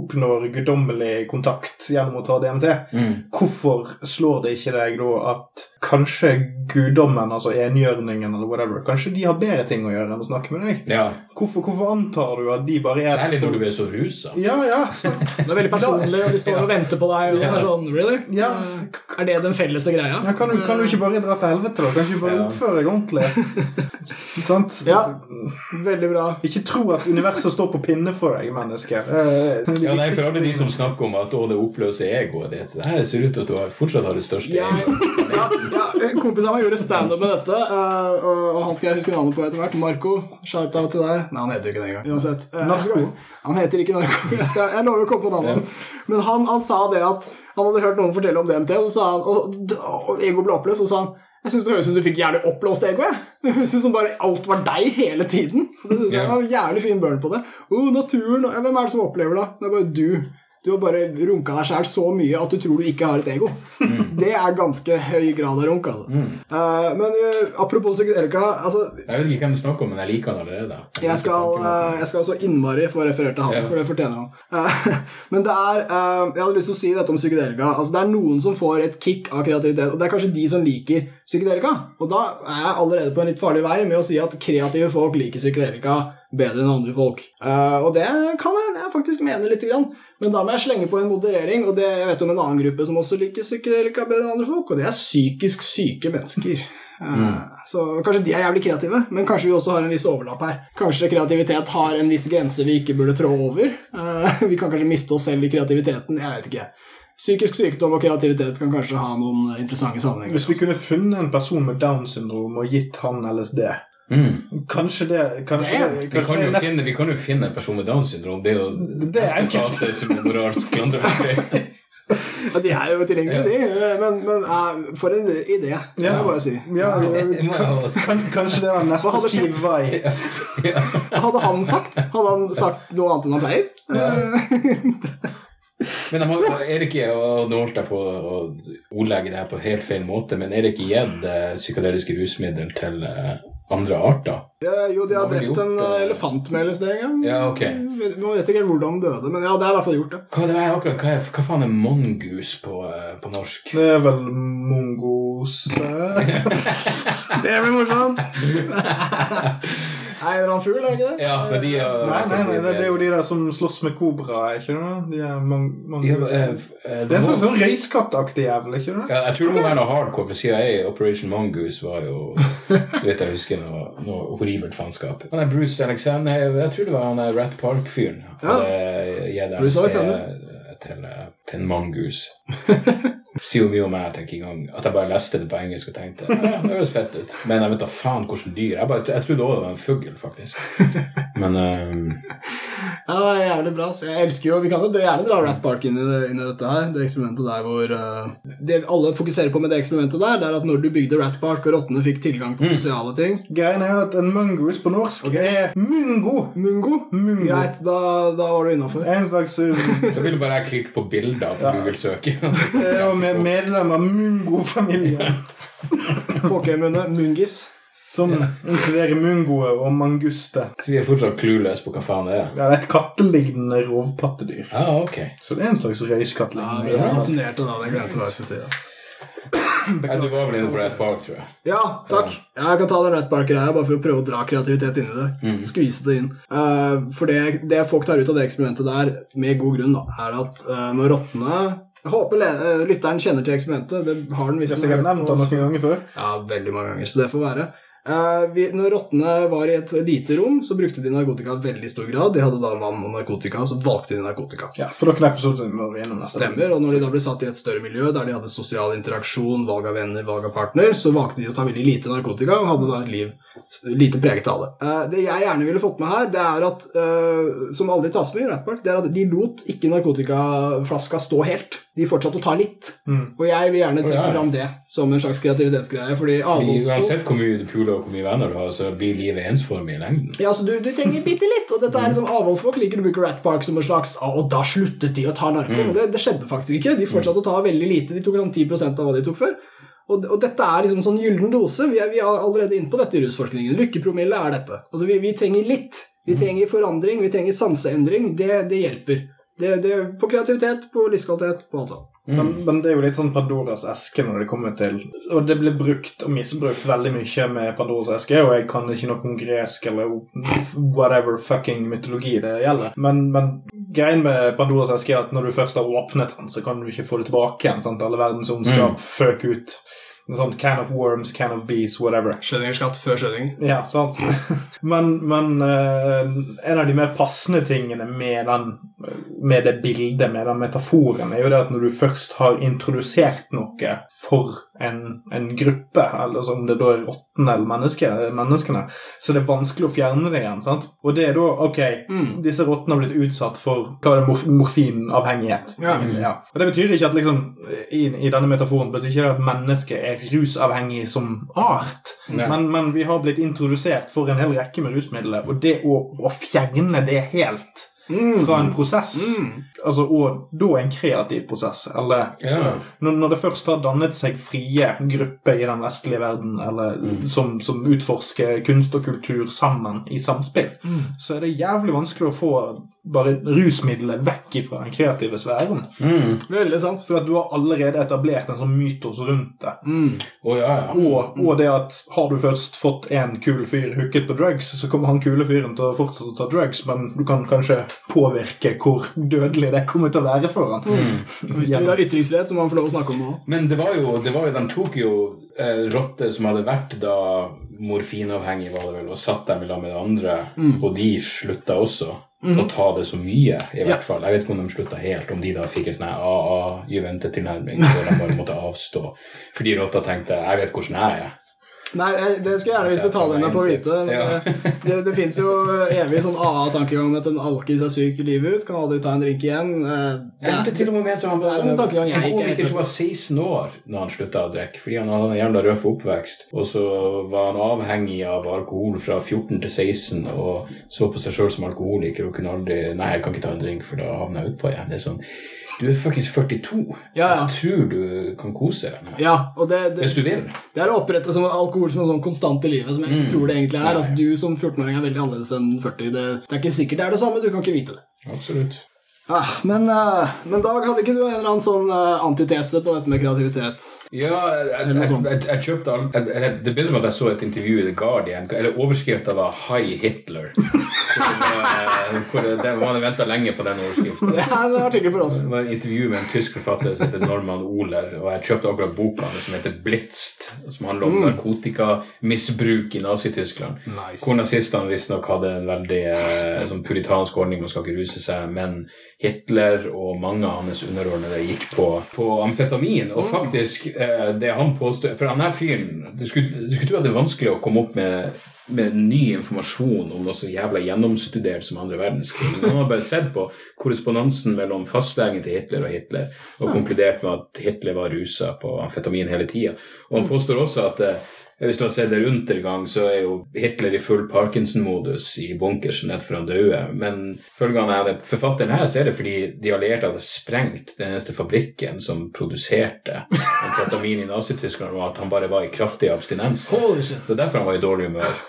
[SPEAKER 2] oppnår guddommelig kontakt gjennom å ta DMT,
[SPEAKER 3] mm.
[SPEAKER 2] hvorfor slår det ikke deg da at kanskje guddommen, altså enhjørningen eller whatever, kanskje de har bedre ting å gjøre enn å snakke med deg?
[SPEAKER 3] Ja.
[SPEAKER 2] Hvorfor, hvorfor antar du at de bare er
[SPEAKER 3] Særlig når du er så rusa.
[SPEAKER 2] Ja, ja. Så,
[SPEAKER 1] Det er veldig personlig, og de står og venter på deg. Og det er sånn, really?
[SPEAKER 2] Ja.
[SPEAKER 1] Eh, Er det den felles greia?
[SPEAKER 2] ja, kan, du, kan du ikke bare dra til helvete, da? Kan du ikke bare
[SPEAKER 3] Ja.
[SPEAKER 2] oppføre deg ordentlig? Sant?
[SPEAKER 1] Ja. Veldig bra.
[SPEAKER 2] Ikke tro at universet står på pinne for deg, menneske. Eh,
[SPEAKER 3] Ja, nei, For alle de som snakker om at å, det oppløser egoet ditt Det her ser ut til at du fortsatt har det største
[SPEAKER 1] Ja,
[SPEAKER 3] egoet.
[SPEAKER 1] ja, ja, en kompis av meg gjorde standup med dette, eh, og, og han skal jeg huske navnet på etter hvert. Marco. Shout-out til deg. Nei, han heter jo ikke det engang. Uansett. Eh, skal- Han heter ikke Narko. Jeg, skal, jeg lover å komme på navnet hans. Men han, han sa det at han hadde hørt noen fortelle om DMT, og så sa han, og, og ego ble oppløst, og så sa han jeg syns det høres ut som du fikk jævlig oppblåst ego. jeg. Det høres ut som bare alt var deg hele tiden. Det synes jeg var Jævlig fin burn på det. Oh, naturen, Hvem er det som opplever det? Det er bare du. Du har bare runka deg sjæl så mye at du tror du ikke har et ego. Det er ganske høy grad av runk, altså. Eh, men uh, apropos psykedelika altså,
[SPEAKER 3] Jeg vet ikke hvem du snakker om, men jeg liker han allerede.
[SPEAKER 1] jeg skal, uh, jeg skal så innmari få referert til han,
[SPEAKER 3] Ja.
[SPEAKER 1] for det fortjener han. Men det er Jeg hadde lyst til å si dette om psykedelika. Altså, det er noen som får et kick av kreativitet, og det er kanskje de som liker psykedelika. Og da er jeg allerede på en litt farlig vei med å si at kreative folk liker psykedelika bedre enn andre folk. Uh, og det kan jeg, jeg faktisk mene lite grann. Men da må jeg slenge på en moderering, og det, jeg vet om en annen gruppe som også liker psykedelika bedre enn andre folk, og det er psykisk syke mennesker. Mm. Så kanskje de er jævlig kreative, men kanskje vi også har en viss overlapp her. Kanskje kreativitet har en viss grense vi ikke burde trå over. Uh, Vi kan kanskje miste oss selv i kreativiteten. Jeg vet ikke. Psykisk sykdom og kreativitet kan kanskje ha noen interessante sammenhenger.
[SPEAKER 2] Hvis vi kunne funnet en person med Downs syndrom og gitt han LSD
[SPEAKER 3] Mm.
[SPEAKER 2] Kanskje det kanskje,
[SPEAKER 1] Damn.
[SPEAKER 2] kanskje
[SPEAKER 3] Vi, kan
[SPEAKER 2] det
[SPEAKER 3] jo
[SPEAKER 2] er nest-
[SPEAKER 3] finne, vi kan jo finne en person med Downs syndrom. Det er jo
[SPEAKER 2] Det er enkelt.
[SPEAKER 3] fase som er moralsk.
[SPEAKER 1] Ja, de er jo tilgjengelige, de. Men, men uh, for en idé, må
[SPEAKER 2] Ja.
[SPEAKER 1] jeg bare si.
[SPEAKER 2] ja,
[SPEAKER 3] Det
[SPEAKER 2] kan, Kanskje det
[SPEAKER 1] var
[SPEAKER 2] neste
[SPEAKER 1] hadde skjedd?
[SPEAKER 2] Steve Vai.
[SPEAKER 1] Hadde han sagt Hadde han sagt noe annet enn han pleier? Ja.
[SPEAKER 3] Men har, Erik og nå holdt jeg på å ordlegge det her på helt feil måte, men er det ikke gitt uh, psykadeliske rusmidler til eh, andre arter?
[SPEAKER 1] Ja, jo, de har
[SPEAKER 3] har
[SPEAKER 1] drept en
[SPEAKER 3] det?
[SPEAKER 1] eh,
[SPEAKER 3] da?
[SPEAKER 1] elefant med LSD en gang.
[SPEAKER 3] Ja, ok.
[SPEAKER 1] Nå vet ikke helt hvordan den døde, men ja, det er i hvert fall gjort, det.
[SPEAKER 3] Hva, det er akkurat, hva, er, hva faen er mongoose på, eh, på norsk?
[SPEAKER 2] Det er vel mongose
[SPEAKER 1] Det blir morsomt! Nei, er en fugl, er det ikke det?
[SPEAKER 3] Ja, men de er,
[SPEAKER 2] Nei, nei, nei, det, det er jo de der som slåss med kobra, ikke sant? De er mang, mang,
[SPEAKER 3] ja, men, eh,
[SPEAKER 2] det er
[SPEAKER 3] må-
[SPEAKER 2] sånn, sånn røyskattaktig jævel, ikke sant?
[SPEAKER 3] Ja, jeg tror det må være noe hardcore, for CIA Operation Mongoose var jo, så vidt jeg husker, noe, noe horribelt faenskap. Han er Bruce Alexander, jeg, jeg tror det var han er Rat Park-fyren.
[SPEAKER 1] Ja. Bruce Alexander.
[SPEAKER 3] Til, eh, til en mongoose. Sier jo mye om meg ikke engang At jeg bare leste det på engelsk og tenkte ja, det høres fett ut. Men jeg vet da faen hvordan dyr. Jeg, bare, jeg trodde også det var en fugl, faktisk. Men um...
[SPEAKER 1] Ja, det er jævlig bra. Så jeg elsker jo Vi kan jo gjerne dra Rat Park inn i, det, inn i dette her. Det eksperimentet der hvor uh, Det alle fokuserer på med det eksperimentet der, det er at når du bygde Rat Park og rottene fikk tilgang på sosiale ting
[SPEAKER 2] Greien er jo at en mongoose på norsk er mungo.
[SPEAKER 1] Mungo.
[SPEAKER 2] Mungo.
[SPEAKER 1] Greit, da, da var du innafor.
[SPEAKER 2] En slags uh,
[SPEAKER 3] da vil bare jeg klikke på bilder på
[SPEAKER 2] Ja.
[SPEAKER 3] Google-søket.
[SPEAKER 2] er med medlem av mungo-familien.
[SPEAKER 1] Folkemunne mungis.
[SPEAKER 2] Som inkluderer mungoer og manguste.
[SPEAKER 3] Så vi er fortsatt clueless på hva faen det er.
[SPEAKER 2] Ja, det er et kattelignende rovpattedyr.
[SPEAKER 3] Ja, ok.
[SPEAKER 2] Så det er en slags
[SPEAKER 1] Ja,
[SPEAKER 2] jeg
[SPEAKER 1] er så fascinerte da. Jeg glemte hva jeg skulle si.
[SPEAKER 3] Ja, du var vel inne på Rat Park, tror jeg.
[SPEAKER 1] Ja, takk. Ja, jeg kan ta den Rat Park-greia bare for å prøve å dra kreativitet inn i det. Skvise det inn. Uh, for det, det folk tar ut av det eksperimentet der, med god grunn, da, er at uh, når rottene Jeg håper eh, lytteren kjenner til eksperimentet. Det har den visst
[SPEAKER 2] noen ganger før.
[SPEAKER 1] Ja, veldig mange ganger, så det får være. Uh, vi, når rottene var i et lite rom, så brukte de narkotika i veldig stor grad. De hadde da vann og narkotika, og så valgte de narkotika.
[SPEAKER 2] Ja, for dere episoder var gjennom dette.
[SPEAKER 1] Stemmer, og når de da ble satt i et større miljø der de hadde sosial interaksjon, valg av venner, valg av partner, så valgte de å ta veldig lite narkotika og hadde da et liv lite preget av det. Uh, det jeg gjerne ville fått med her, det er at, uh, som aldri tas med i Ratpark, det er at de lot ikke narkotikaflaska stå helt. De fortsatte å ta litt.
[SPEAKER 2] Mm.
[SPEAKER 1] Og jeg vil gjerne trekke
[SPEAKER 3] oh, ja.
[SPEAKER 1] fram det som en slags kreativitetsgreie, fordi avholdsfolk
[SPEAKER 3] Uansett hvor mye puler og hvor mye venner du har, så blir livet ensformig i lengden.
[SPEAKER 1] Ja, altså du, du trenger bitte litt, og dette er liksom avholdsfolk liker å bruke Rat Park som en slags «Å, Og da sluttet de å ta narko. Men det, det skjedde faktisk ikke. De fortsatte å ta veldig lite. De tok sånn 10% av hva de tok før. Og, og dette er liksom sånn gyllen dose. Vi er, vi er allerede inne på dette i rusforskningen. Lykkepromille er dette. Altså, vi, vi trenger litt. Vi trenger forandring, vi trenger sanseendring. Det, det hjelper. Det, det, på kreativitet, på livskvalitet, på alt sånt.
[SPEAKER 2] Men, men det er jo litt sånn Pandoras eske når det kommer til Og det blir brukt og misbrukt veldig mye med Pandoras eske, og jeg kan ikke noe om gresk eller whatever fucking mytologi det gjelder. Men, men greien med Pandoras eske er at når du først har åpnet den, så kan du ikke få det tilbake igjen. sant? Alle verdens ondskap føk ut. Sånn can of worms, can of bees, whatever.
[SPEAKER 1] Skjønningerskatt før skjønning.
[SPEAKER 2] Ja, sant. Men, men uh, en av de mer passende tingene med, den, med det bildet, med den metaforen, er jo det at når du først har introdusert noe for en, en gruppe, eller om det da er rottene eller menneske, menneskene, så det er vanskelig å fjerne det igjen. sant? Og det er da ok,
[SPEAKER 1] Mm.
[SPEAKER 2] disse rottene har blitt utsatt for hva er det, morf morfinavhengighet.
[SPEAKER 1] Ja.
[SPEAKER 2] Ja. Og det betyr ikke at liksom, i, i denne metaforen betyr ikke det at mennesket er rusavhengig som art. Men, men vi har blitt introdusert for en hel rekke med rusmidler, og det å, å fjerne det helt
[SPEAKER 1] Mm.
[SPEAKER 2] fra en prosess,
[SPEAKER 1] Mm.
[SPEAKER 2] altså, og da en kreativ prosess, eller
[SPEAKER 3] Ja.
[SPEAKER 2] når, når det først har dannet seg frie grupper i den vestlige verden, eller som, som utforsker kunst og kultur sammen i samspill, så er det jævlig vanskelig å få bare rusmiddelet vekk fra den kreative sfæren.
[SPEAKER 3] Mm.
[SPEAKER 1] Veldig sant.
[SPEAKER 2] For at du har allerede etablert en sånn mytos rundt det.
[SPEAKER 1] Mm.
[SPEAKER 3] Oh, ja, ja.
[SPEAKER 2] Og, og det at har du først fått en kul fyr hooket på drugs, så kommer han kule fyren til å fortsette å ta drugs, men du kan kanskje påvirke hvor dødelig det kommer til å være for han.
[SPEAKER 1] Mm. Hvis du vil ha ytringsfrihet, så må han få lov å snakke om det òg.
[SPEAKER 3] Men det var jo, det var jo de tok jo eh, rotter som hadde vært da morfinavhengige, var det vel, og satt dem i lag med de andre, og de slutta også å ta det så mye, i hvert fall. Jeg vet ikke om de slutta helt, om de da fikk en sånn AA-Juventet-tilnærming, hvor de bare måtte avstå. Fordi rotta tenkte 'jeg vet hvordan jeg er'.
[SPEAKER 1] Nei, det skulle jeg gjerne visst detaljene på vite.
[SPEAKER 3] Ja.
[SPEAKER 1] Det, det, det fins jo evig sånn AA-tankegang om at en alkis er syk livet ut, kan aldri ta en drink igjen. Eh, Det
[SPEAKER 3] er til og med med som han var
[SPEAKER 1] en er
[SPEAKER 3] komiker som var 16 år når han slutta å drikke, fordi han hadde en jævla røff oppvekst. Og så var han avhengig av alkohol fra 14 til 16 og så på seg sjøl som alkoholiker og kunne aldri Nei, jeg kan ikke ta en drink, for da havner jeg utpå igjen. Det er sånn Du er faktisk 42.
[SPEAKER 1] Ja, ja.
[SPEAKER 3] Jeg tror du kan kose deg nå.
[SPEAKER 1] Ja, det, det,
[SPEAKER 3] Hvis du vil.
[SPEAKER 1] det er å opprette som alkohol som en sånn konstant i livet, som jeg ikke tror det egentlig er. Altså, du som 14-åring er veldig annerledes enn 40. Det, det er ikke sikkert det er det samme, du kan ikke vite det.
[SPEAKER 3] Absolutt.
[SPEAKER 1] Ja, men, eh, men Dag, hadde ikke du en eller annen sånn eh, antitese på dette med kreativitet?
[SPEAKER 3] Ja, jeg, jeg, jeg, kjøpte jeg, Det begynner med at jeg så et intervju i The Guardian, eller overskrifta var 'High Hitler'. Hvor var- hvor man hadde venta lenge på den overskriften.
[SPEAKER 1] Det er en artikkel for oss.
[SPEAKER 3] Det var et intervju med en tysk forfatter som heter Norman Ohler, og jeg kjøpte akkurat boka hans som heter 'Blitzt', som handler om narkotikamisbruk i Nazi-Tyskland.
[SPEAKER 1] Nice.
[SPEAKER 3] Hvor nazistene visstnok hadde en veldig eh, sånn puritansk ordning, man skal ikke ruse seg, men Hitler og mange av hans underordnede gikk på, på amfetamin. Og faktisk, eh, det han påstår For her fyren Du skulle, du skulle tro at det er vanskelig å komme opp med med ny informasjon om noe så jævla gjennomstudert som andre verdenskrig. Men han har bare sett på korrespondansen mellom fastlegen til Hitler og Hitler, og konkludert med at Hitler var rusa på amfetamin hele tida. Og han påstår også at eh, hvis du har sett det rundt en gang, så er jo Hitler i full Parkinson-modus i bunkersen rett før han døde. Men følgende det forfatteren her, så er det fordi de allierte hadde sprengt den eneste fabrikken som produserte amfetamin i Nazi-Tyskland, og at han bare var i kraftig abstinens. Så derfor han var i dårlig humør.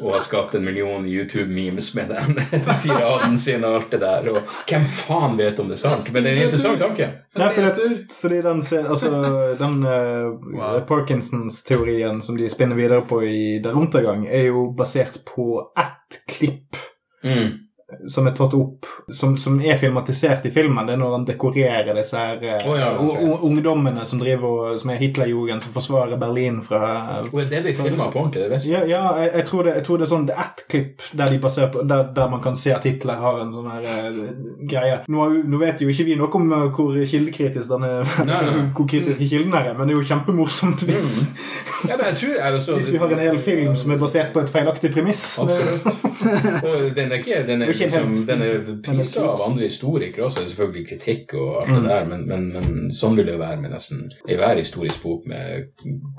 [SPEAKER 3] Og har skapt en million YouTube-memes med den tiraden sin og alt det der. Og hvem faen vet om det er sant? Men det er en interessant tanke.
[SPEAKER 2] Nei, for det, fordi den, altså, den eh, Parkinsons-teorien som de spinner videre på i Der Untergang, er jo basert på ett klipp
[SPEAKER 3] Mm.
[SPEAKER 2] Som er tatt opp, som, som er filmatisert i filmen. Det er når han dekorerer disse her
[SPEAKER 3] oh, ja,
[SPEAKER 2] okay. ungdommene som driver og, som er Hitlerjugend, som forsvarer Berlin fra
[SPEAKER 3] Og det blir filma på ordentlig,
[SPEAKER 2] ja, ja jeg, jeg, tror det, jeg tror det er sånn det er ett klipp der de på der, der man kan se at Hitler har en sånn her uh, greie. Nå, nå vet jo ikke vi noe om uh, hvor kildekritisk denne
[SPEAKER 3] Nei, nei.
[SPEAKER 2] hvor kritiske kilden er, men det er jo kjempemorsomt hvis,
[SPEAKER 3] Ja, men jeg tror jeg også,
[SPEAKER 2] hvis vi har en hel film som er basert på et feilaktig premiss.
[SPEAKER 3] Absolutt. Og den er ikke Den er
[SPEAKER 2] ikke
[SPEAKER 3] liksom, den er prisa av andre historikere også. Det er selvfølgelig kritikk og alt det der, men, men, men sånn vil det jo være med nesten enhver historisk bok med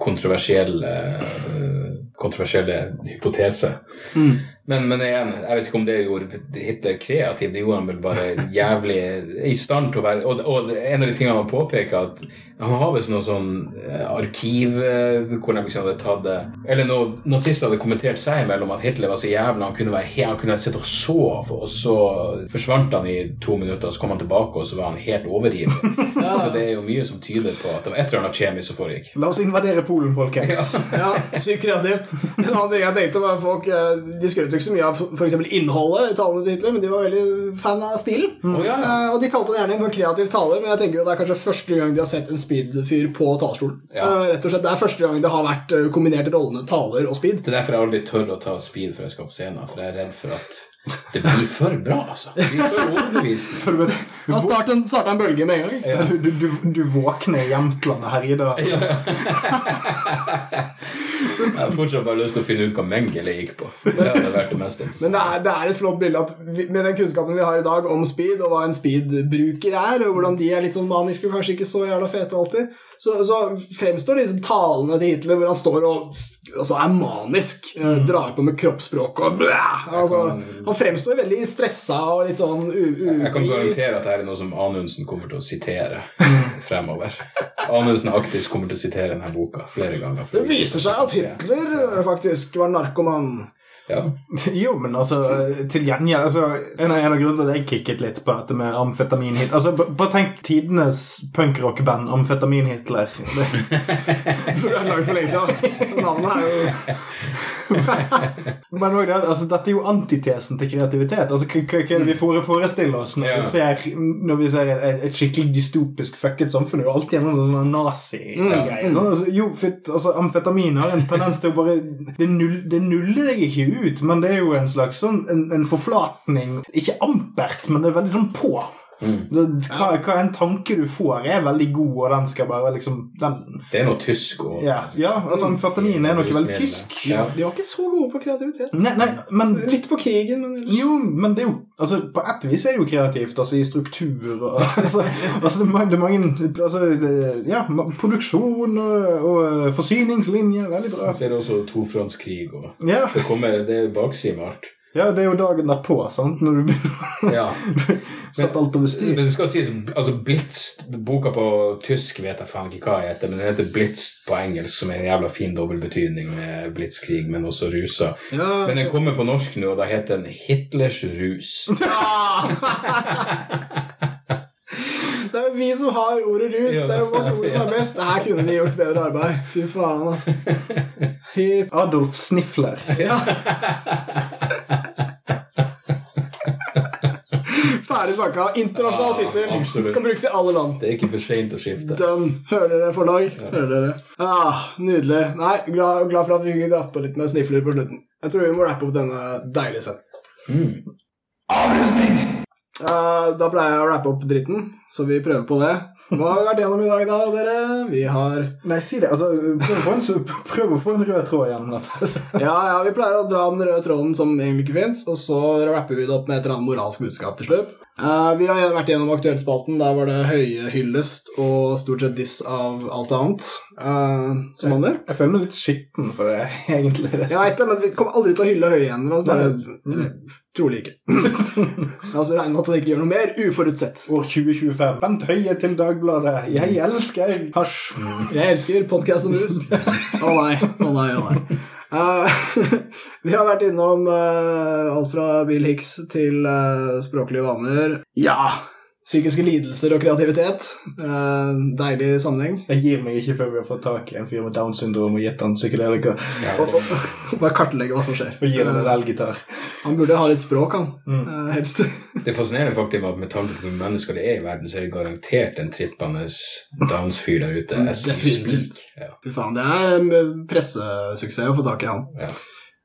[SPEAKER 3] kontroversielle eh, kontroversielle hypoteser. Men, men igjen, jeg vet ikke om det gjorde Hitler kreativ. Det gjorde han vel bare jævlig i stand til å være Og, og en av de tingene han påpeker, at han har visst noe sånn eh, arkiv eh, hvor de liksom hadde tatt det Eller når nazister hadde kommentert seg imellom at Hitler var så jævla Han kunne være helt, han kunne sitte og sove, og så forsvant han i to minutter, og så kom han tilbake, og så var han helt overgiven. Så det er jo mye som tyder på at det var et eller annet kjemisk som foregikk.
[SPEAKER 2] La oss invadere Polen, folkens.
[SPEAKER 1] Ja, sykt kreativt. En annen ting jeg tenkte var at folk eh, De skrøt ikke så mye av f.eks. innholdet i talene til Hitler, men de var veldig fan av stilen.
[SPEAKER 3] Å, ja.
[SPEAKER 1] Eh, og de kalte det gjerne en sånn kreativ tale, men jeg tenker jo det er kanskje første gang de har sett en speed-fyr på talerstolen.
[SPEAKER 3] Ja.
[SPEAKER 1] Eh, rett og slett, Det er første gang det har vært eh, kombinert rollene taler og speed.
[SPEAKER 3] Det er derfor jeg aldri tør å ta speed før jeg skal på scenen, for jeg er redd for at det blir for bra, altså. Det blir for overbevisende.
[SPEAKER 1] Han starta en, bølge med en gang. Ja.
[SPEAKER 2] du, du, du våkner i Jämtland og herjer.
[SPEAKER 3] Ja, ja. Jeg har fortsatt bare lyst til å finne ut hva Mengele gikk på. Det hadde vært det mest
[SPEAKER 1] Men det er, det er et flott bilde at vi, med den kunnskapen vi har i dag om speed, og hva en speedbruker er, og hvordan de er litt sånn maniske og kanskje ikke så jævla fete alltid, så, så fremstår disse talene til Hitler hvor han står og altså, er manisk, Mm. drar på med kroppsspråk og blæ. Altså, han fremstår veldig stressa og litt sånn u... u
[SPEAKER 3] Jeg kan garantere at det er noe som Anundsen kommer til å sitere fremover. Anundsen aktivt kommer til å sitere denne boka flere ganger.
[SPEAKER 1] det viser seg at Hitler eh, faktisk var narkoman.
[SPEAKER 3] Ja.
[SPEAKER 2] Jo, men altså, til gjengjeld altså, en, av, en av grunnene til at jeg kicket litt på dette med amfetamin-Hitler altså, Bare tenk tidenes punkrockband Amfetamin-Hitler. Det-
[SPEAKER 1] Det er langt for lenge siden. Navnet er jo
[SPEAKER 2] Men også det, altså, dette er jo antitesen til kreativitet. Altså, hva, er det vi forestiller oss når
[SPEAKER 3] Ja.
[SPEAKER 2] vi ser, når vi ser et, et skikkelig dystopisk fucket samfunn? Det er jo alltid en sånn nazi-greie. Sånn, altså, jo, fit, altså, amfetamin har en tendens til å bare Det, null, det nuller deg ikke ut, men det er jo en slags sånn en, en forflatning. Ikke ampert, men det er veldig sånn på. Det, hva, hva en tanke du får, er veldig god, og den skal bare liksom den,
[SPEAKER 3] Det er noe tysk og
[SPEAKER 2] ja, ja, altså amfetamin er noe veldig tysk.
[SPEAKER 3] Ja.
[SPEAKER 1] De var ikke så gode på kreativitet.
[SPEAKER 2] Nei, nei, men
[SPEAKER 1] Litt på krigen, men ellers
[SPEAKER 2] Jo, men det er jo altså, På ett vis er det jo kreativt, altså i struktur og altså, altså, det, er mange- det er mange altså, det, Ja, produksjon og, og forsyningslinjer. Veldig bra.
[SPEAKER 3] Så er det også tofrontskrig og
[SPEAKER 2] Ja,
[SPEAKER 3] Det kommer, det er bakside med alt.
[SPEAKER 2] Ja, det er jo dagen derpå, sant, når du begynner
[SPEAKER 3] Ja.
[SPEAKER 2] satt alt over styr.
[SPEAKER 3] Men det skal sies, altså Blitz, boka på tysk vet jeg faen ikke hva jeg heter, men den heter Blitz på engelsk, som er en jævla fin dobbeltbetydning med blitzkrig, men også rusa.
[SPEAKER 1] Ja,
[SPEAKER 3] Men den kommer på norsk nå, og da heter den Hitlers rus.
[SPEAKER 1] Det er jo vi som har ordet rus. Det er jo vårt ord som er best. Det her kunne vi gjort bedre arbeid. Fy faen, altså.
[SPEAKER 2] Adolf Snifler.
[SPEAKER 1] Ja. Ferdig snakka. Internasjonal
[SPEAKER 3] Ja,
[SPEAKER 1] tittel.
[SPEAKER 3] absolutt.
[SPEAKER 1] Kan brukes i alle land.
[SPEAKER 3] Det er ikke for seint å skifte.
[SPEAKER 1] Done. Hører dere, forlag? Hører dere? Ah, nydelig. Nei, glad, glad for at vi fikk på litt med snifler på slutten. Jeg tror vi må rappe opp denne deilige sendingen.
[SPEAKER 3] Mm.
[SPEAKER 1] Eh, da pleier jeg å rappe opp dritten, så vi prøver på det. Hva har vi vært gjennom i dag, da, dere? Vi har
[SPEAKER 2] Nei, si det. Altså, prøv, en, prøv å få en rød tråd. Altså.
[SPEAKER 1] Ja, ja, vi pleier å dra den røde tråden som egentlig ikke fins, og så rapper vi det opp med et eller annet moralsk budskap til slutt. Eh, vi har vært gjennom Aktuellspalten. Der var det høye hyllest og stort sett diss av alt annet. Uh, som andre
[SPEAKER 2] Jeg føler meg litt skitten for det, egentlig. Det.
[SPEAKER 1] Jeg vet det, men vi kommer aldri til å hylle høye igjen. Bare, trolig ikke. Jeg har regne med at det ikke gjør noe mer uforutsett.
[SPEAKER 2] År 2025. Bent Høie til Dagbladet. Jeg elsker hasj.
[SPEAKER 1] Jeg elsker podkast om rus. Å nei, å nei, å nei. Eh, vi har vært innom eh, alt fra Bill Hicks til eh, språklige vaner. Ja! Psykiske lidelser og kreativitet. Eh, deilig sammenheng.
[SPEAKER 2] Jeg gir meg ikke før vi har fått tak i en fyr med Downs syndrom og gitt han psykedelika.
[SPEAKER 1] Og, og, og bare kartlegge hva som skjer.
[SPEAKER 2] Og gi han en elgitar.
[SPEAKER 1] Han burde ha litt språk, han.
[SPEAKER 2] Mm.
[SPEAKER 1] eh, helst.
[SPEAKER 3] Det er fascinerende faktisk at med tanke på hvor mennesker det er i verden, så er det garantert en trippende Downs-fyr der ute. we
[SPEAKER 1] Definitivt.
[SPEAKER 3] Ja.
[SPEAKER 1] Fy faen, det er pressesuksess å få tak i han.
[SPEAKER 3] Ja.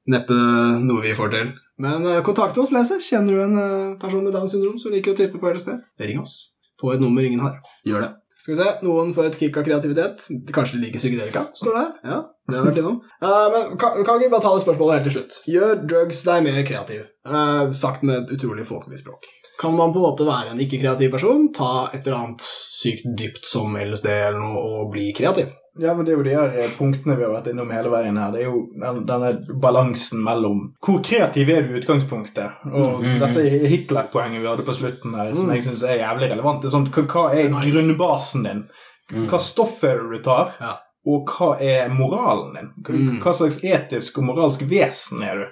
[SPEAKER 1] Neppe noe vi får til. Men eh, kontakt oss, leser. Kjenner du en eh, person med Downs syndrom som liker å trippe på LSD? Ring oss. På et nummer ingen har. Gjør det. Skal vi se, Noen får et kick av kreativitet. Kanskje de liker psykedelika, står det her. Ja, det har vært innom. Uh, men kan, kan vi bare ta det spørsmålet helt til slutt? Gjør drugs deg mer kreativ? Uh, sagt med utrolig folkelig språk. Kan man på en måte være en ikke-kreativ person, ta et eller annet sykt dypt som LSD eller noe, og bli kreativ?
[SPEAKER 2] Ja, men Det er jo de her eh, punktene vi har vært innom hele veien her. Det er jo denne balansen mellom Hvor kreativ er du i utgangspunktet? Og
[SPEAKER 3] Mhm.
[SPEAKER 2] dette Hitler-poenget vi hadde på slutten her, som
[SPEAKER 1] Mm.
[SPEAKER 2] jeg syns er jævlig relevant. Det er sånn, hva, er
[SPEAKER 1] Nice.
[SPEAKER 2] grunnbasen din?
[SPEAKER 3] Mm.
[SPEAKER 2] Hva stoff er det du tar?
[SPEAKER 1] Ja.
[SPEAKER 2] Og hva er moralen din?
[SPEAKER 1] Mm.
[SPEAKER 2] hva slags etisk og moralsk vesen er du?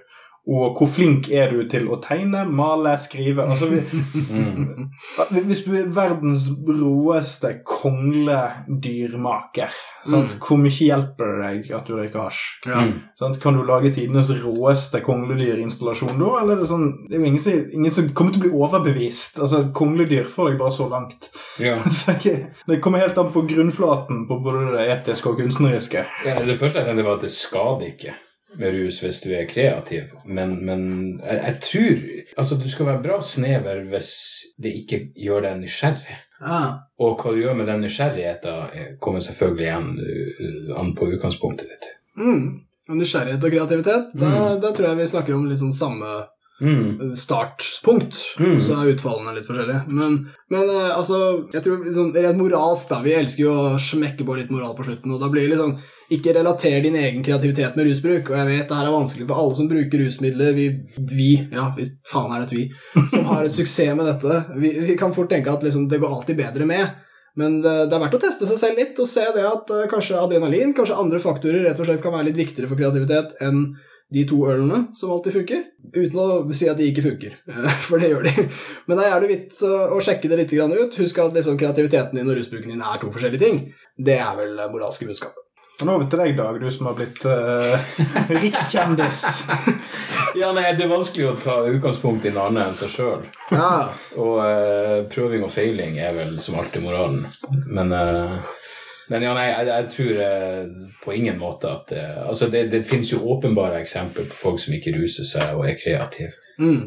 [SPEAKER 2] Og hvor flink er du til å tegne, male, skrive? Altså, vi,
[SPEAKER 3] Mm.
[SPEAKER 2] hvis du er verdens råeste kongledyrmaker, sant?
[SPEAKER 1] Mm.
[SPEAKER 2] hvor mye hjelper det deg at du røyker hasj?
[SPEAKER 3] Mm.
[SPEAKER 2] Sant? Kan du lage tidenes råeste kongledyrinstallasjon da, eller er det sånn Det er jo ingen som, ingen som kommer til å bli overbevist. Altså, Kongledyr får deg bare så langt.
[SPEAKER 3] Ja.
[SPEAKER 2] Så jeg, det kommer helt an på grunnflaten på både det etiske og kunstneriske.
[SPEAKER 3] Ja, det første jeg tenkte var at det skader ikke med rus hvis du er kreativ, men, men jeg, jeg tror Altså, du skal være bra snever hvis det ikke gjør deg nysgjerrig.
[SPEAKER 1] Ah.
[SPEAKER 3] Og hva du gjør med den nysgjerrigheten, eh, kommer selvfølgelig igjen uh, an på utgangspunktet ditt.
[SPEAKER 1] Mm. Nysgjerrighet og kreativitet, da, da tror jeg vi snakker om litt sånn samme
[SPEAKER 3] Mm.
[SPEAKER 1] startpunkt.
[SPEAKER 3] Mm.
[SPEAKER 1] Så er utfallene litt forskjellige. Men, men eh, altså, jeg tror sånn, rent moralsk, da. Vi elsker jo å smekke på litt moral på slutten. Og da blir det litt sånn Ikke relater din egen kreativitet med rusbruk. Og jeg vet det her er vanskelig for alle som bruker rusmidler. Vi, vi ja, hvis faen er det et vi, som har et suksess med dette. Vi, vi kan fort tenke at liksom, det går alltid bedre med. Men det, det er verdt å teste seg selv litt og se det at uh, kanskje adrenalin, kanskje andre faktorer rett og slett kan være litt viktigere for kreativitet enn de to ølene som alltid funker, uten å si at de ikke funker. For det gjør de. Men det er jævlig vits å sjekke det litt ut. Husk at liksom kreativiteten din og rusbruken din er to forskjellige ting. Det er vel moralske budskapet.
[SPEAKER 2] Nå over til deg, Dag, du som har blitt uh, rikskjendis.
[SPEAKER 3] Ja, nei, Det er vanskelig å ta utgangspunkt i noe annet enn seg sjøl.
[SPEAKER 1] Ja,
[SPEAKER 3] Og uh, prøving og feiling er vel som alltid moralen. Men, uh, men ja, nei, jeg, jeg tror på ingen måte at det Altså, det, det finnes jo åpenbare eksempler på folk som ikke ruser seg og er kreative.
[SPEAKER 1] mm.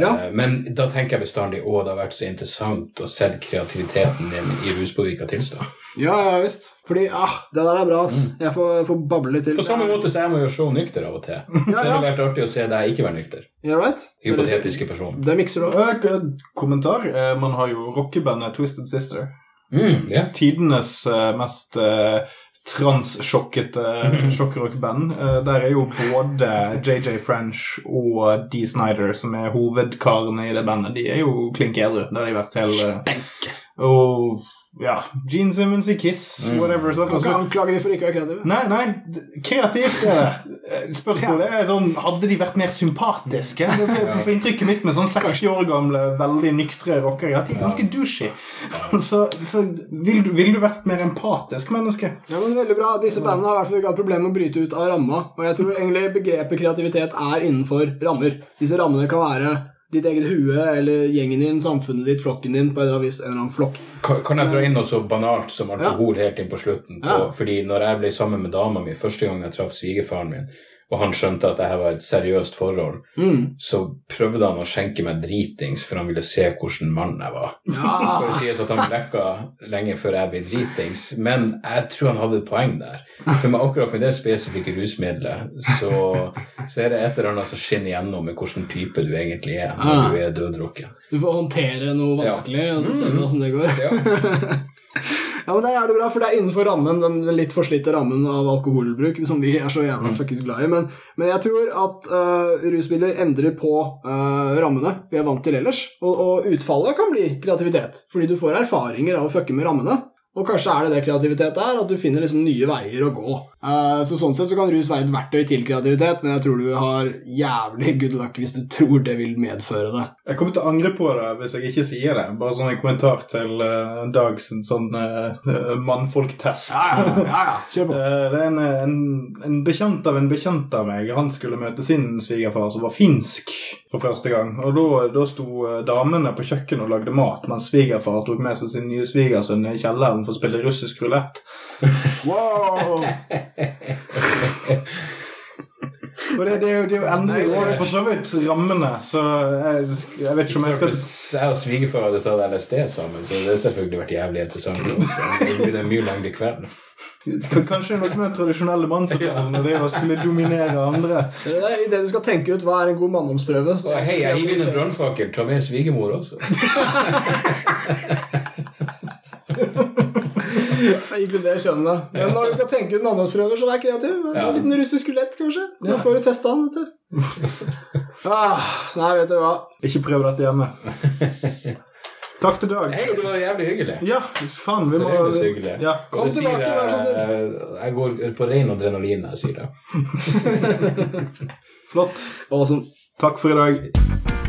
[SPEAKER 1] Ja.
[SPEAKER 3] Men da tenker jeg bestandig å, det har vært så interessant å se kreativiteten din i ruspåvirka tilstand.
[SPEAKER 1] Ja, ja visst. Fordi ah, det der er bra, ass. Jeg får, får bable litt til.
[SPEAKER 3] På samme måte så jeg må gjøre show nykter av og til.
[SPEAKER 1] Ja,
[SPEAKER 3] Det
[SPEAKER 1] ja.
[SPEAKER 3] hadde vært artig å se deg ikke være nykter.
[SPEAKER 1] Yeah, right?
[SPEAKER 3] Hypotetiske person.
[SPEAKER 1] Det mikser du opp.
[SPEAKER 2] Eh, Kommentar. Eh, Man har jo rockebandet Twisted Sister.
[SPEAKER 3] Mm, ja.
[SPEAKER 2] Tidenes eh, mest transsjokkete sjokkrockband. Eh, der er jo både JJ French og Dee Snyder, som er hovedkarene i det bandet, de er jo klink edru. Det har de vært hele
[SPEAKER 1] Stenke.
[SPEAKER 2] Og ja, Gene Simmons i Kiss, whatever. sant?
[SPEAKER 1] Kan ikke anklage de for ikke å være kreative.
[SPEAKER 2] Nei, nei, kreativt er det. Eh, Spørsmålet er sånn Hadde de vært mer sympatiske? Det er for inntrykket mitt med sånn 60 år gamle, veldig nyktre rockere at de er ganske douchey. Så, så vil, du, vil du vært mer empatisk menneske?
[SPEAKER 1] Ja, men veldig bra. Disse bandene har i hvert fall ikke hatt problemer med å bryte ut av ramma. Og jeg tror egentlig begrepet kreativitet er innenfor rammer. Disse rammene kan være ditt eget hue eller gjengen din, samfunnet ditt, flokken din på en eller annen vis, en eller annen flokk.
[SPEAKER 3] Kan, kan jeg dra inn noe så banalt som alkohol helt inn på slutten? På,
[SPEAKER 1] Ja.
[SPEAKER 3] Fordi når jeg ble sammen med dama mi første gang jeg traff svigerfaren min, og han skjønte at dette var et seriøst forhold,
[SPEAKER 1] Mm.
[SPEAKER 3] så prøvde han å skjenke meg dritings, for han ville se hvordan mann jeg var. Så skal det sies at han blekka lenge før jeg ble dritings, men jeg tror han hadde et poeng der. For med akkurat med det spesifikke rusmiddelet, så, så er det et eller annet som skinner gjennom med hvilken type du egentlig er når
[SPEAKER 1] Ah.
[SPEAKER 3] du er døddrukken.
[SPEAKER 1] Du får håndtere noe vanskelig, og så ser vi åssen det går.
[SPEAKER 3] Ja.
[SPEAKER 1] Ja, men Det er jævlig bra, for det er innenfor rammen, den litt forslitte rammen av alkoholbruk som vi er så jævla fuckings glad i. Men, men jeg tror at uh, rusmidler endrer på uh, rammene vi er vant til ellers. Og, og utfallet kan bli kreativitet, fordi du får erfaringer av å fucke med rammene. Og kanskje er det det kreativitet er, at du finner liksom nye veier å gå. Eh, så Sånn sett så kan rus være et verktøy til kreativitet, men jeg tror du har jævlig good luck hvis du tror det vil medføre det.
[SPEAKER 2] Jeg kommer til å angre på det hvis jeg ikke sier det. Bare sånn en kommentar til uh, Dags sånn uh, mannfolktest.
[SPEAKER 1] ja, ja. ja. Kjør på.
[SPEAKER 2] Det er en, en, en bekjent av en bekjent av meg. Han skulle møte sin svigerfar, som var finsk for første gang. Og da, da sto damene på kjøkkenet og lagde mat, mens svigerfar tok med seg sin nye svigersønn i kjelleren for å spille russisk rulett.
[SPEAKER 1] Wow!
[SPEAKER 2] Og det, det, er jo- det er jo endelig
[SPEAKER 3] Nei,
[SPEAKER 2] for så vidt rammene, så jeg, jeg vet ikke om jeg skal
[SPEAKER 3] jeg og svigerfar hadde tatt LSD sammen, så det har selvfølgelig vært jævlig interessant. Det er mye lengre kveld.
[SPEAKER 2] Kanskje noe med tradisjonelle mannsrollen og det å skulle dominere andre.
[SPEAKER 1] Så det er det du skal tenke ut hva er en god manndomsprøve.
[SPEAKER 3] hei, jeg gir inn en brannfakkel. Ta med svigermor også.
[SPEAKER 1] Inkluder kjønnene. Men når du skal tenke ut manndomsprøver, så vær kreativ. En
[SPEAKER 3] Ja.
[SPEAKER 1] liten russisk rulett, kanskje. Da får du testa den, vet du. Ah, nei, vet du hva.
[SPEAKER 2] Ikke prøv dette hjemme. Takk til Dag.
[SPEAKER 3] Hei, det var jævlig hyggelig.
[SPEAKER 2] Ja, faen, vi må
[SPEAKER 3] Seriøst hyggelig.
[SPEAKER 2] Ja.
[SPEAKER 1] Kom tilbake, vær så snill.
[SPEAKER 3] jeg, jeg går på ren adrenalin når jeg sier det.
[SPEAKER 2] Flott.
[SPEAKER 1] Awesome.
[SPEAKER 2] Takk for i dag.